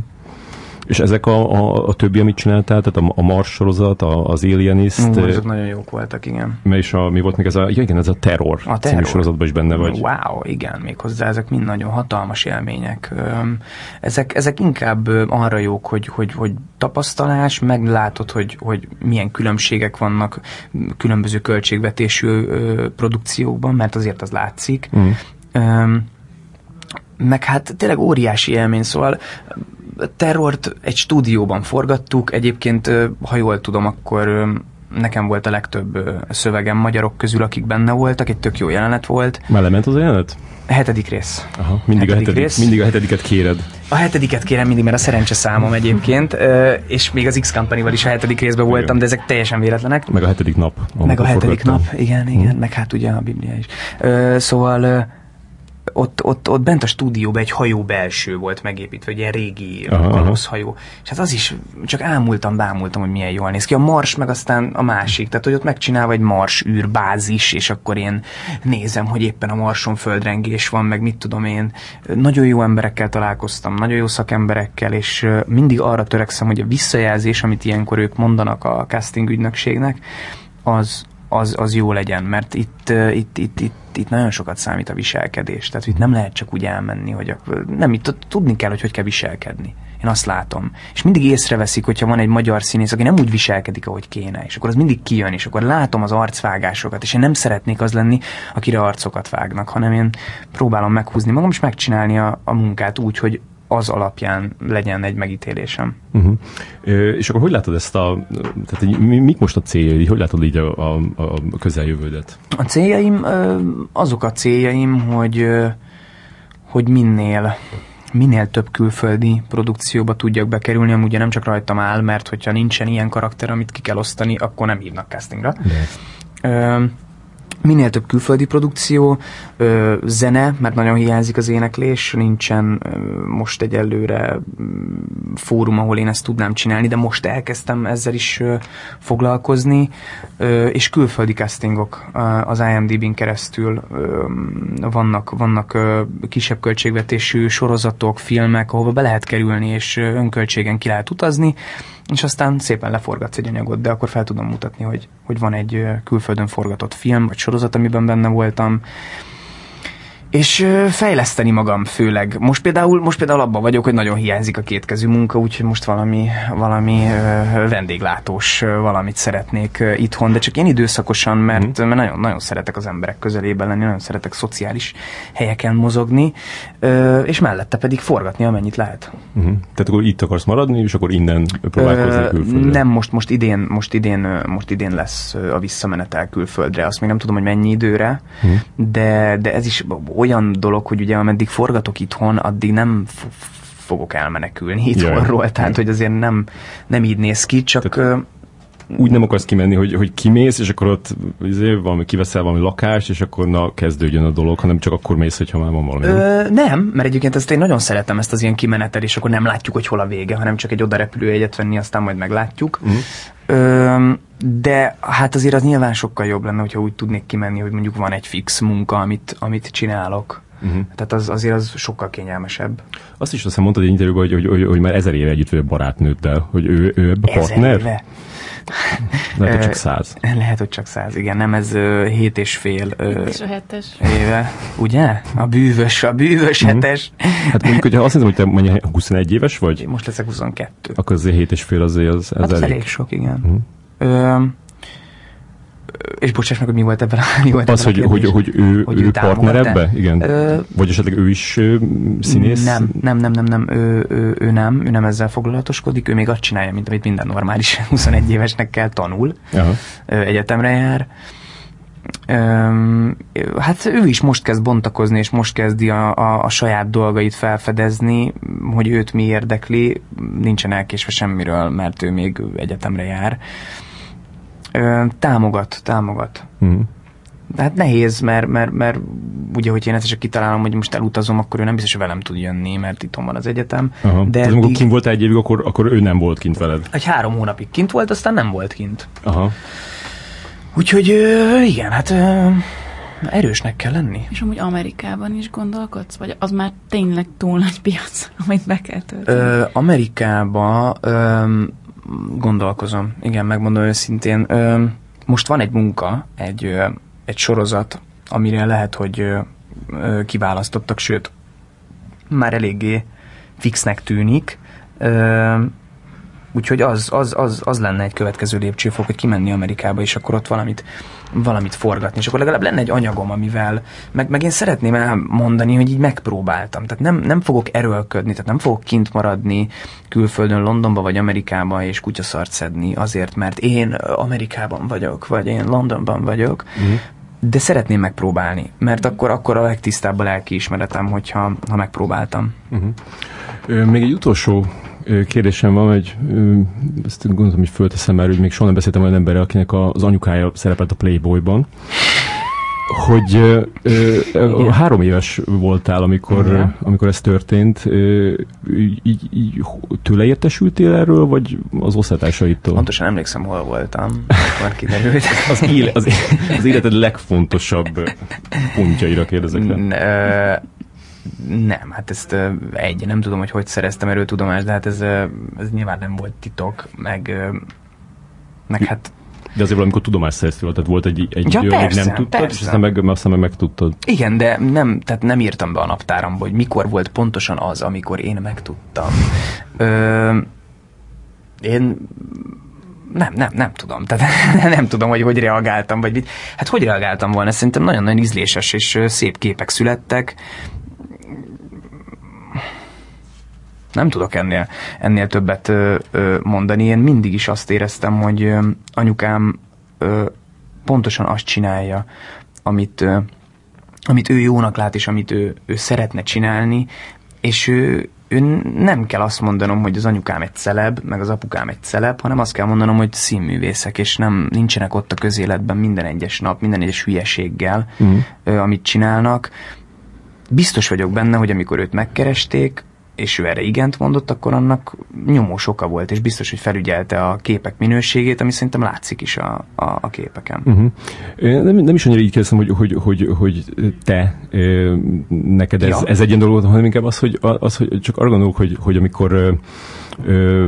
És ezek a, a, a többi, amit csináltál, tehát a, a Mars sorozat, a, az Alienist. Uh, ezek nagyon jók voltak, igen. Is a, mi volt még ez a, ja, igen, ez a Terror, a terror. sorozatban is benne vagy. Wow, igen, még hozzá ezek mind nagyon hatalmas élmények. Ezek, ezek inkább arra jók, hogy, hogy, hogy tapasztalás, meglátod, hogy, hogy milyen különbségek vannak különböző költségvetésű produkciókban, mert azért az látszik. Mm. meg hát tényleg óriási élmény, szóval terrort egy stúdióban forgattuk, egyébként, ha jól tudom, akkor nekem volt a legtöbb szövegem magyarok közül, akik benne voltak, egy tök jó jelenet volt. Már lement az a jelenet? A hetedik rész. Aha, mindig, hetedik a hetedik, rész. mindig a hetediket kéred. A hetediket kérem mindig, mert a szerencse számom egyébként, és még az X Company-val is a hetedik részben voltam, igen. de ezek teljesen véletlenek. Meg a hetedik nap. Meg a hetedik nap, igen, igen, hmm. meg hát ugye a Biblia is. Szóval ott, ott, ott bent a stúdióban egy hajó belső volt megépítve, egy ilyen régi hajó. És hát az is, csak ámultam, bámultam, hogy milyen jól néz ki. A Mars meg aztán a másik, tehát hogy ott megcsinálva egy Mars űrbázis, és akkor én nézem, hogy éppen a Marson földrengés van, meg mit tudom én. Nagyon jó emberekkel találkoztam, nagyon jó szakemberekkel, és mindig arra törekszem, hogy a visszajelzés, amit ilyenkor ők mondanak a casting ügynökségnek, az, az, az jó legyen, mert itt, itt, itt, itt, itt nagyon sokat számít a viselkedés. Tehát itt nem lehet csak úgy elmenni, hogy nem, itt tudni kell, hogy hogy kell viselkedni. Én azt látom. És mindig észreveszik, hogyha van egy magyar színész, aki nem úgy viselkedik, ahogy kéne, és akkor az mindig kijön, és akkor látom az arcvágásokat, és én nem szeretnék az lenni, akire arcokat vágnak, hanem én próbálom meghúzni magam, és megcsinálni a, a munkát úgy, hogy az alapján legyen egy megítélésem. Uh-huh. és akkor hogy látod ezt a, tehát mik most a céljai, hogy látod így a, a, a közeljövődet? A céljaim, azok a céljaim, hogy, hogy minél minél több külföldi produkcióba tudjak bekerülni, amúgy nem csak rajtam áll, mert hogyha nincsen ilyen karakter, amit ki kell osztani, akkor nem hívnak castingra. De minél több külföldi produkció, ö, zene, mert nagyon hiányzik az éneklés, nincsen ö, most egyelőre mm, fórum, ahol én ezt tudnám csinálni, de most elkezdtem ezzel is ö, foglalkozni, ö, és külföldi castingok ö, az IMDb-n keresztül ö, vannak, vannak ö, kisebb költségvetésű sorozatok, filmek, ahova be lehet kerülni, és önköltségen ki lehet utazni, és aztán szépen leforgatsz egy anyagot, de akkor fel tudom mutatni, hogy, hogy van egy külföldön forgatott film, vagy sorozat, amiben benne voltam, és fejleszteni magam főleg. Most például, most például abban vagyok, hogy nagyon hiányzik a kétkezű munka, úgyhogy most valami, valami vendéglátós valamit szeretnék itthon, de csak én időszakosan, mert, mm. mert nagyon, nagyon szeretek az emberek közelében lenni, nagyon szeretek szociális helyeken mozogni, és mellette pedig forgatni, amennyit lehet. Mm. Tehát akkor itt akarsz maradni, és akkor innen próbálkozni külföldre? Nem, most, most, idén, most, idén, most idén lesz a visszamenetel külföldre. Azt még nem tudom, hogy mennyi időre, mm. de, de ez is olyan dolog, hogy ugye ameddig forgatok itthon, addig nem fogok elmenekülni itthonról, tehát hogy azért nem, nem így néz ki, csak... Tehát úgy nem akarsz kimenni, hogy, hogy kimész, és akkor ott izé, valami, kiveszel valami lakást, és akkor na kezdődjön a dolog, hanem csak akkor mész, hogyha már van valami. Ö, nem, mert egyébként ezt én nagyon szeretem ezt az ilyen kimenetel, és akkor nem látjuk, hogy hol a vége, hanem csak egy oda egyet venni, aztán majd meglátjuk. Uh-huh. Ö, de hát azért az nyilván sokkal jobb lenne, hogyha úgy tudnék kimenni, hogy mondjuk van egy fix munka, amit, amit csinálok. Uh-huh. Tehát az, azért az sokkal kényelmesebb. Azt is azt mondtad egy interjúban, hogy, hogy, hogy, hogy már ezer éve együtt vagy a barátnőddel, hogy ő, ő ebbe partner? Éve. Lehet, hogy csak száz. Lehet, hogy csak száz, igen. Nem, ez hét és fél és a hetes. éve. Ugye? A bűvös, a bűvös uh-huh. hetes. Hát mondjuk, hogyha azt hiszem, hogy te mondja, 21 éves vagy? Most leszek 22. Akkor azért hét és fél azért az, ez hát elég. elég sok, igen. Uh-huh. Ö, és bocsáss meg, hogy mi volt ebben a, mi volt Az, hogy, hogy, hogy, ő, hogy ő, ő partner ebbe? Igen. Ö, Vagy esetleg ő is ö, színész? Nem, nem, nem, nem, nem ő, ő, ő, nem, ő nem ezzel foglalatoskodik, ő még azt csinálja, mint amit minden normális 21 évesnek kell tanul, Aha. Ö, egyetemre jár. Öm, hát ő is most kezd bontakozni, és most kezdi a, a, a saját dolgait felfedezni, hogy őt mi érdekli, nincsen elkésve semmiről, mert ő még egyetemre jár. Ö, támogat, támogat. Mm. De hát nehéz, mert, mert, mert ugye, hogy én ezt csak kitalálom, hogy most elutazom, akkor ő nem biztos, hogy velem tud jönni, mert itt van az egyetem. Aha. De Tehát, amikor kint volt egy évig, akkor, akkor ő nem volt kint veled? Egy három hónapig kint volt, aztán nem volt kint. Aha. Úgyhogy igen, hát erősnek kell lenni. És amúgy Amerikában is gondolkodsz? Vagy az már tényleg túl nagy piac, amit be kell tölteni? Amerikában gondolkozom. Igen, megmondom őszintén. Most van egy munka, egy, egy sorozat, amire lehet, hogy kiválasztottak, sőt, már eléggé fixnek tűnik. Úgyhogy az, az, az, az lenne egy következő lépcsőfok, hogy kimenni Amerikába, és akkor ott valamit valamit forgatni, és akkor legalább lenne egy anyagom, amivel, meg, meg én szeretném elmondani, hogy így megpróbáltam. Tehát nem, nem fogok erőlködni, tehát nem fogok kint maradni külföldön, Londonba vagy Amerikába, és kutyaszart szedni azért, mert én Amerikában vagyok, vagy én Londonban vagyok, mm. de szeretném megpróbálni, mert akkor, akkor a legtisztább a lelkiismeretem, hogyha ha megpróbáltam. Uh-huh. Még egy utolsó kérdésem van, hogy ezt gondolom, hogy fölteszem már, hogy még soha nem beszéltem olyan emberrel, akinek az anyukája szerepelt a Playboyban hogy ö, ö, három éves voltál, amikor, amikor ez történt. Ö, így, így, tőle értesültél erről, vagy az osztálytársaitól? Pontosan emlékszem, hol voltam, akkor kiderült. az, éle, az, az életed legfontosabb pontjaira kérdezek. Nem, hát ezt egy, nem tudom, hogy hogy szereztem erről tudomást, de hát ez, ez nyilván nem volt titok, meg, meg hát de azért valamikor tudomást szereztél, tehát volt egy, egy ja, idő, persze, nem tudtad, persze. és aztán meg, aztán meg megtudtad. Igen, de nem, tehát nem írtam be a naptáramba, hogy mikor volt pontosan az, amikor én megtudtam. Ö, én nem, nem, nem tudom. Tehát nem tudom, hogy hogy reagáltam, vagy mit. Hát hogy reagáltam volna? Szerintem nagyon-nagyon ízléses és szép képek születtek nem tudok ennél, ennél többet ö, ö, mondani. Én mindig is azt éreztem, hogy ö, anyukám ö, pontosan azt csinálja, amit, ö, amit ő jónak lát, és amit ő, ő szeretne csinálni, és ő, ő nem kell azt mondanom, hogy az anyukám egy celeb, meg az apukám egy celeb, hanem azt kell mondanom, hogy színművészek, és nem nincsenek ott a közéletben minden egyes nap, minden egyes hülyeséggel, mm. ö, amit csinálnak. Biztos vagyok benne, hogy amikor őt megkeresték, és ő erre igent mondott, akkor annak nyomós oka volt, és biztos, hogy felügyelte a képek minőségét, ami szerintem látszik is a, a, a képeken. Uh-huh. Nem, nem is annyira így kérdezem, hogy, hogy, hogy, hogy te, neked ez, ja. ez egy ilyen dolog, hanem inkább az, hogy, az, hogy csak arra gondolok, hogy, hogy amikor ö,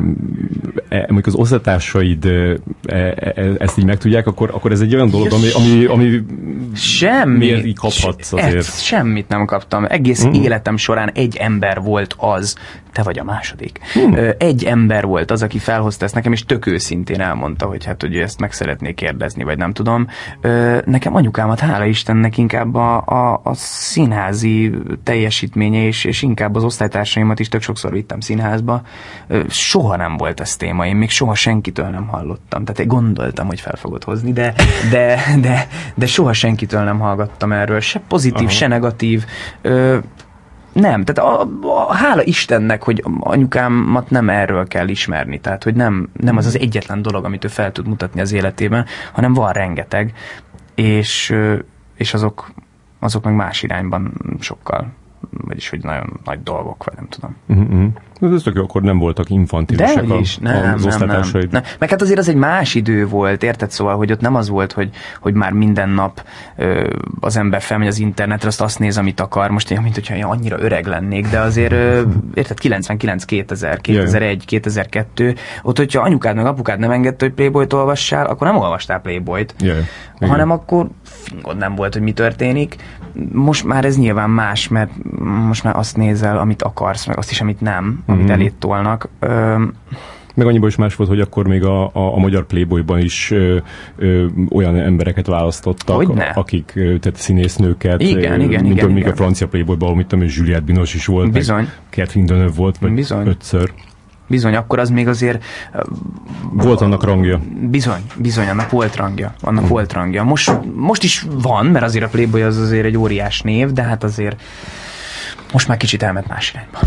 e, az osztatársaid e, e, ezt így megtudják, akkor, akkor ez egy olyan dolog, ami, ami, ami Semmi, így kaphatsz azért. Ez, semmit nem kaptam. Egész mm. életem során egy ember volt az, te vagy a második. Hmm. Egy ember volt az, aki felhozta ezt nekem, és tök őszintén elmondta, hogy hát, hogy ezt meg szeretnék kérdezni, vagy nem tudom. Nekem anyukámat, hála Istennek, inkább a, a, a színházi teljesítménye, és, és inkább az osztálytársaimat is tök sokszor vittem színházba. Soha nem volt ez téma, én még soha senkitől nem hallottam. Tehát én gondoltam, hogy fel fogod hozni, de, de, de, de soha senkitől nem hallgattam erről. Se pozitív, Aha. se negatív nem, tehát a, a, hála Istennek, hogy anyukámat nem erről kell ismerni, tehát hogy nem, nem az az egyetlen dolog, amit ő fel tud mutatni az életében, hanem van rengeteg, és, és azok, azok meg más irányban sokkal vagyis hogy nagyon nagy dolgok, vagy nem tudom. Uh-huh. Ez tök jó, akkor nem voltak infantilisak De is, nem, az nem, nem, nem. Meg hát azért az egy más idő volt, érted? Szóval, hogy ott nem az volt, hogy, hogy már minden nap ö, az ember felmegy az internetre, azt azt néz, amit akar. Most én, mint hogyha én annyira öreg lennék, de azért, ö, érted, 99, 2000, 2001, 2002, ott, hogyha anyukád meg apukád nem engedte, hogy Playboyt olvassál, akkor nem olvastál Playboyt, Jaj. hanem akkor fingod nem volt, hogy mi történik. Most már ez nyilván más, mert most már azt nézel, amit akarsz, meg azt is, amit nem, mm-hmm. amit mhm. elét tolnak. Ö, meg annyiból is más volt, hogy akkor még a, a, a magyar Playboyban is ö, ö, olyan embereket választottak, Hogyne? akik, ö, tehát színésznőket, igen, ö, igen, mint igen, még igen. a francia Playboyban, ahol mit tudom, Juliette Binoche is volt, Bizony. meg Catherine Deneuve volt, vagy Bizony. ötször. Bizony, akkor az még azért... Volt annak rangja. Bizony, bizony, annak volt rangja. Annak hmm. volt rangja. Most, most is van, mert azért a Playboy az azért egy óriás név, de hát azért most már kicsit elment más irányba.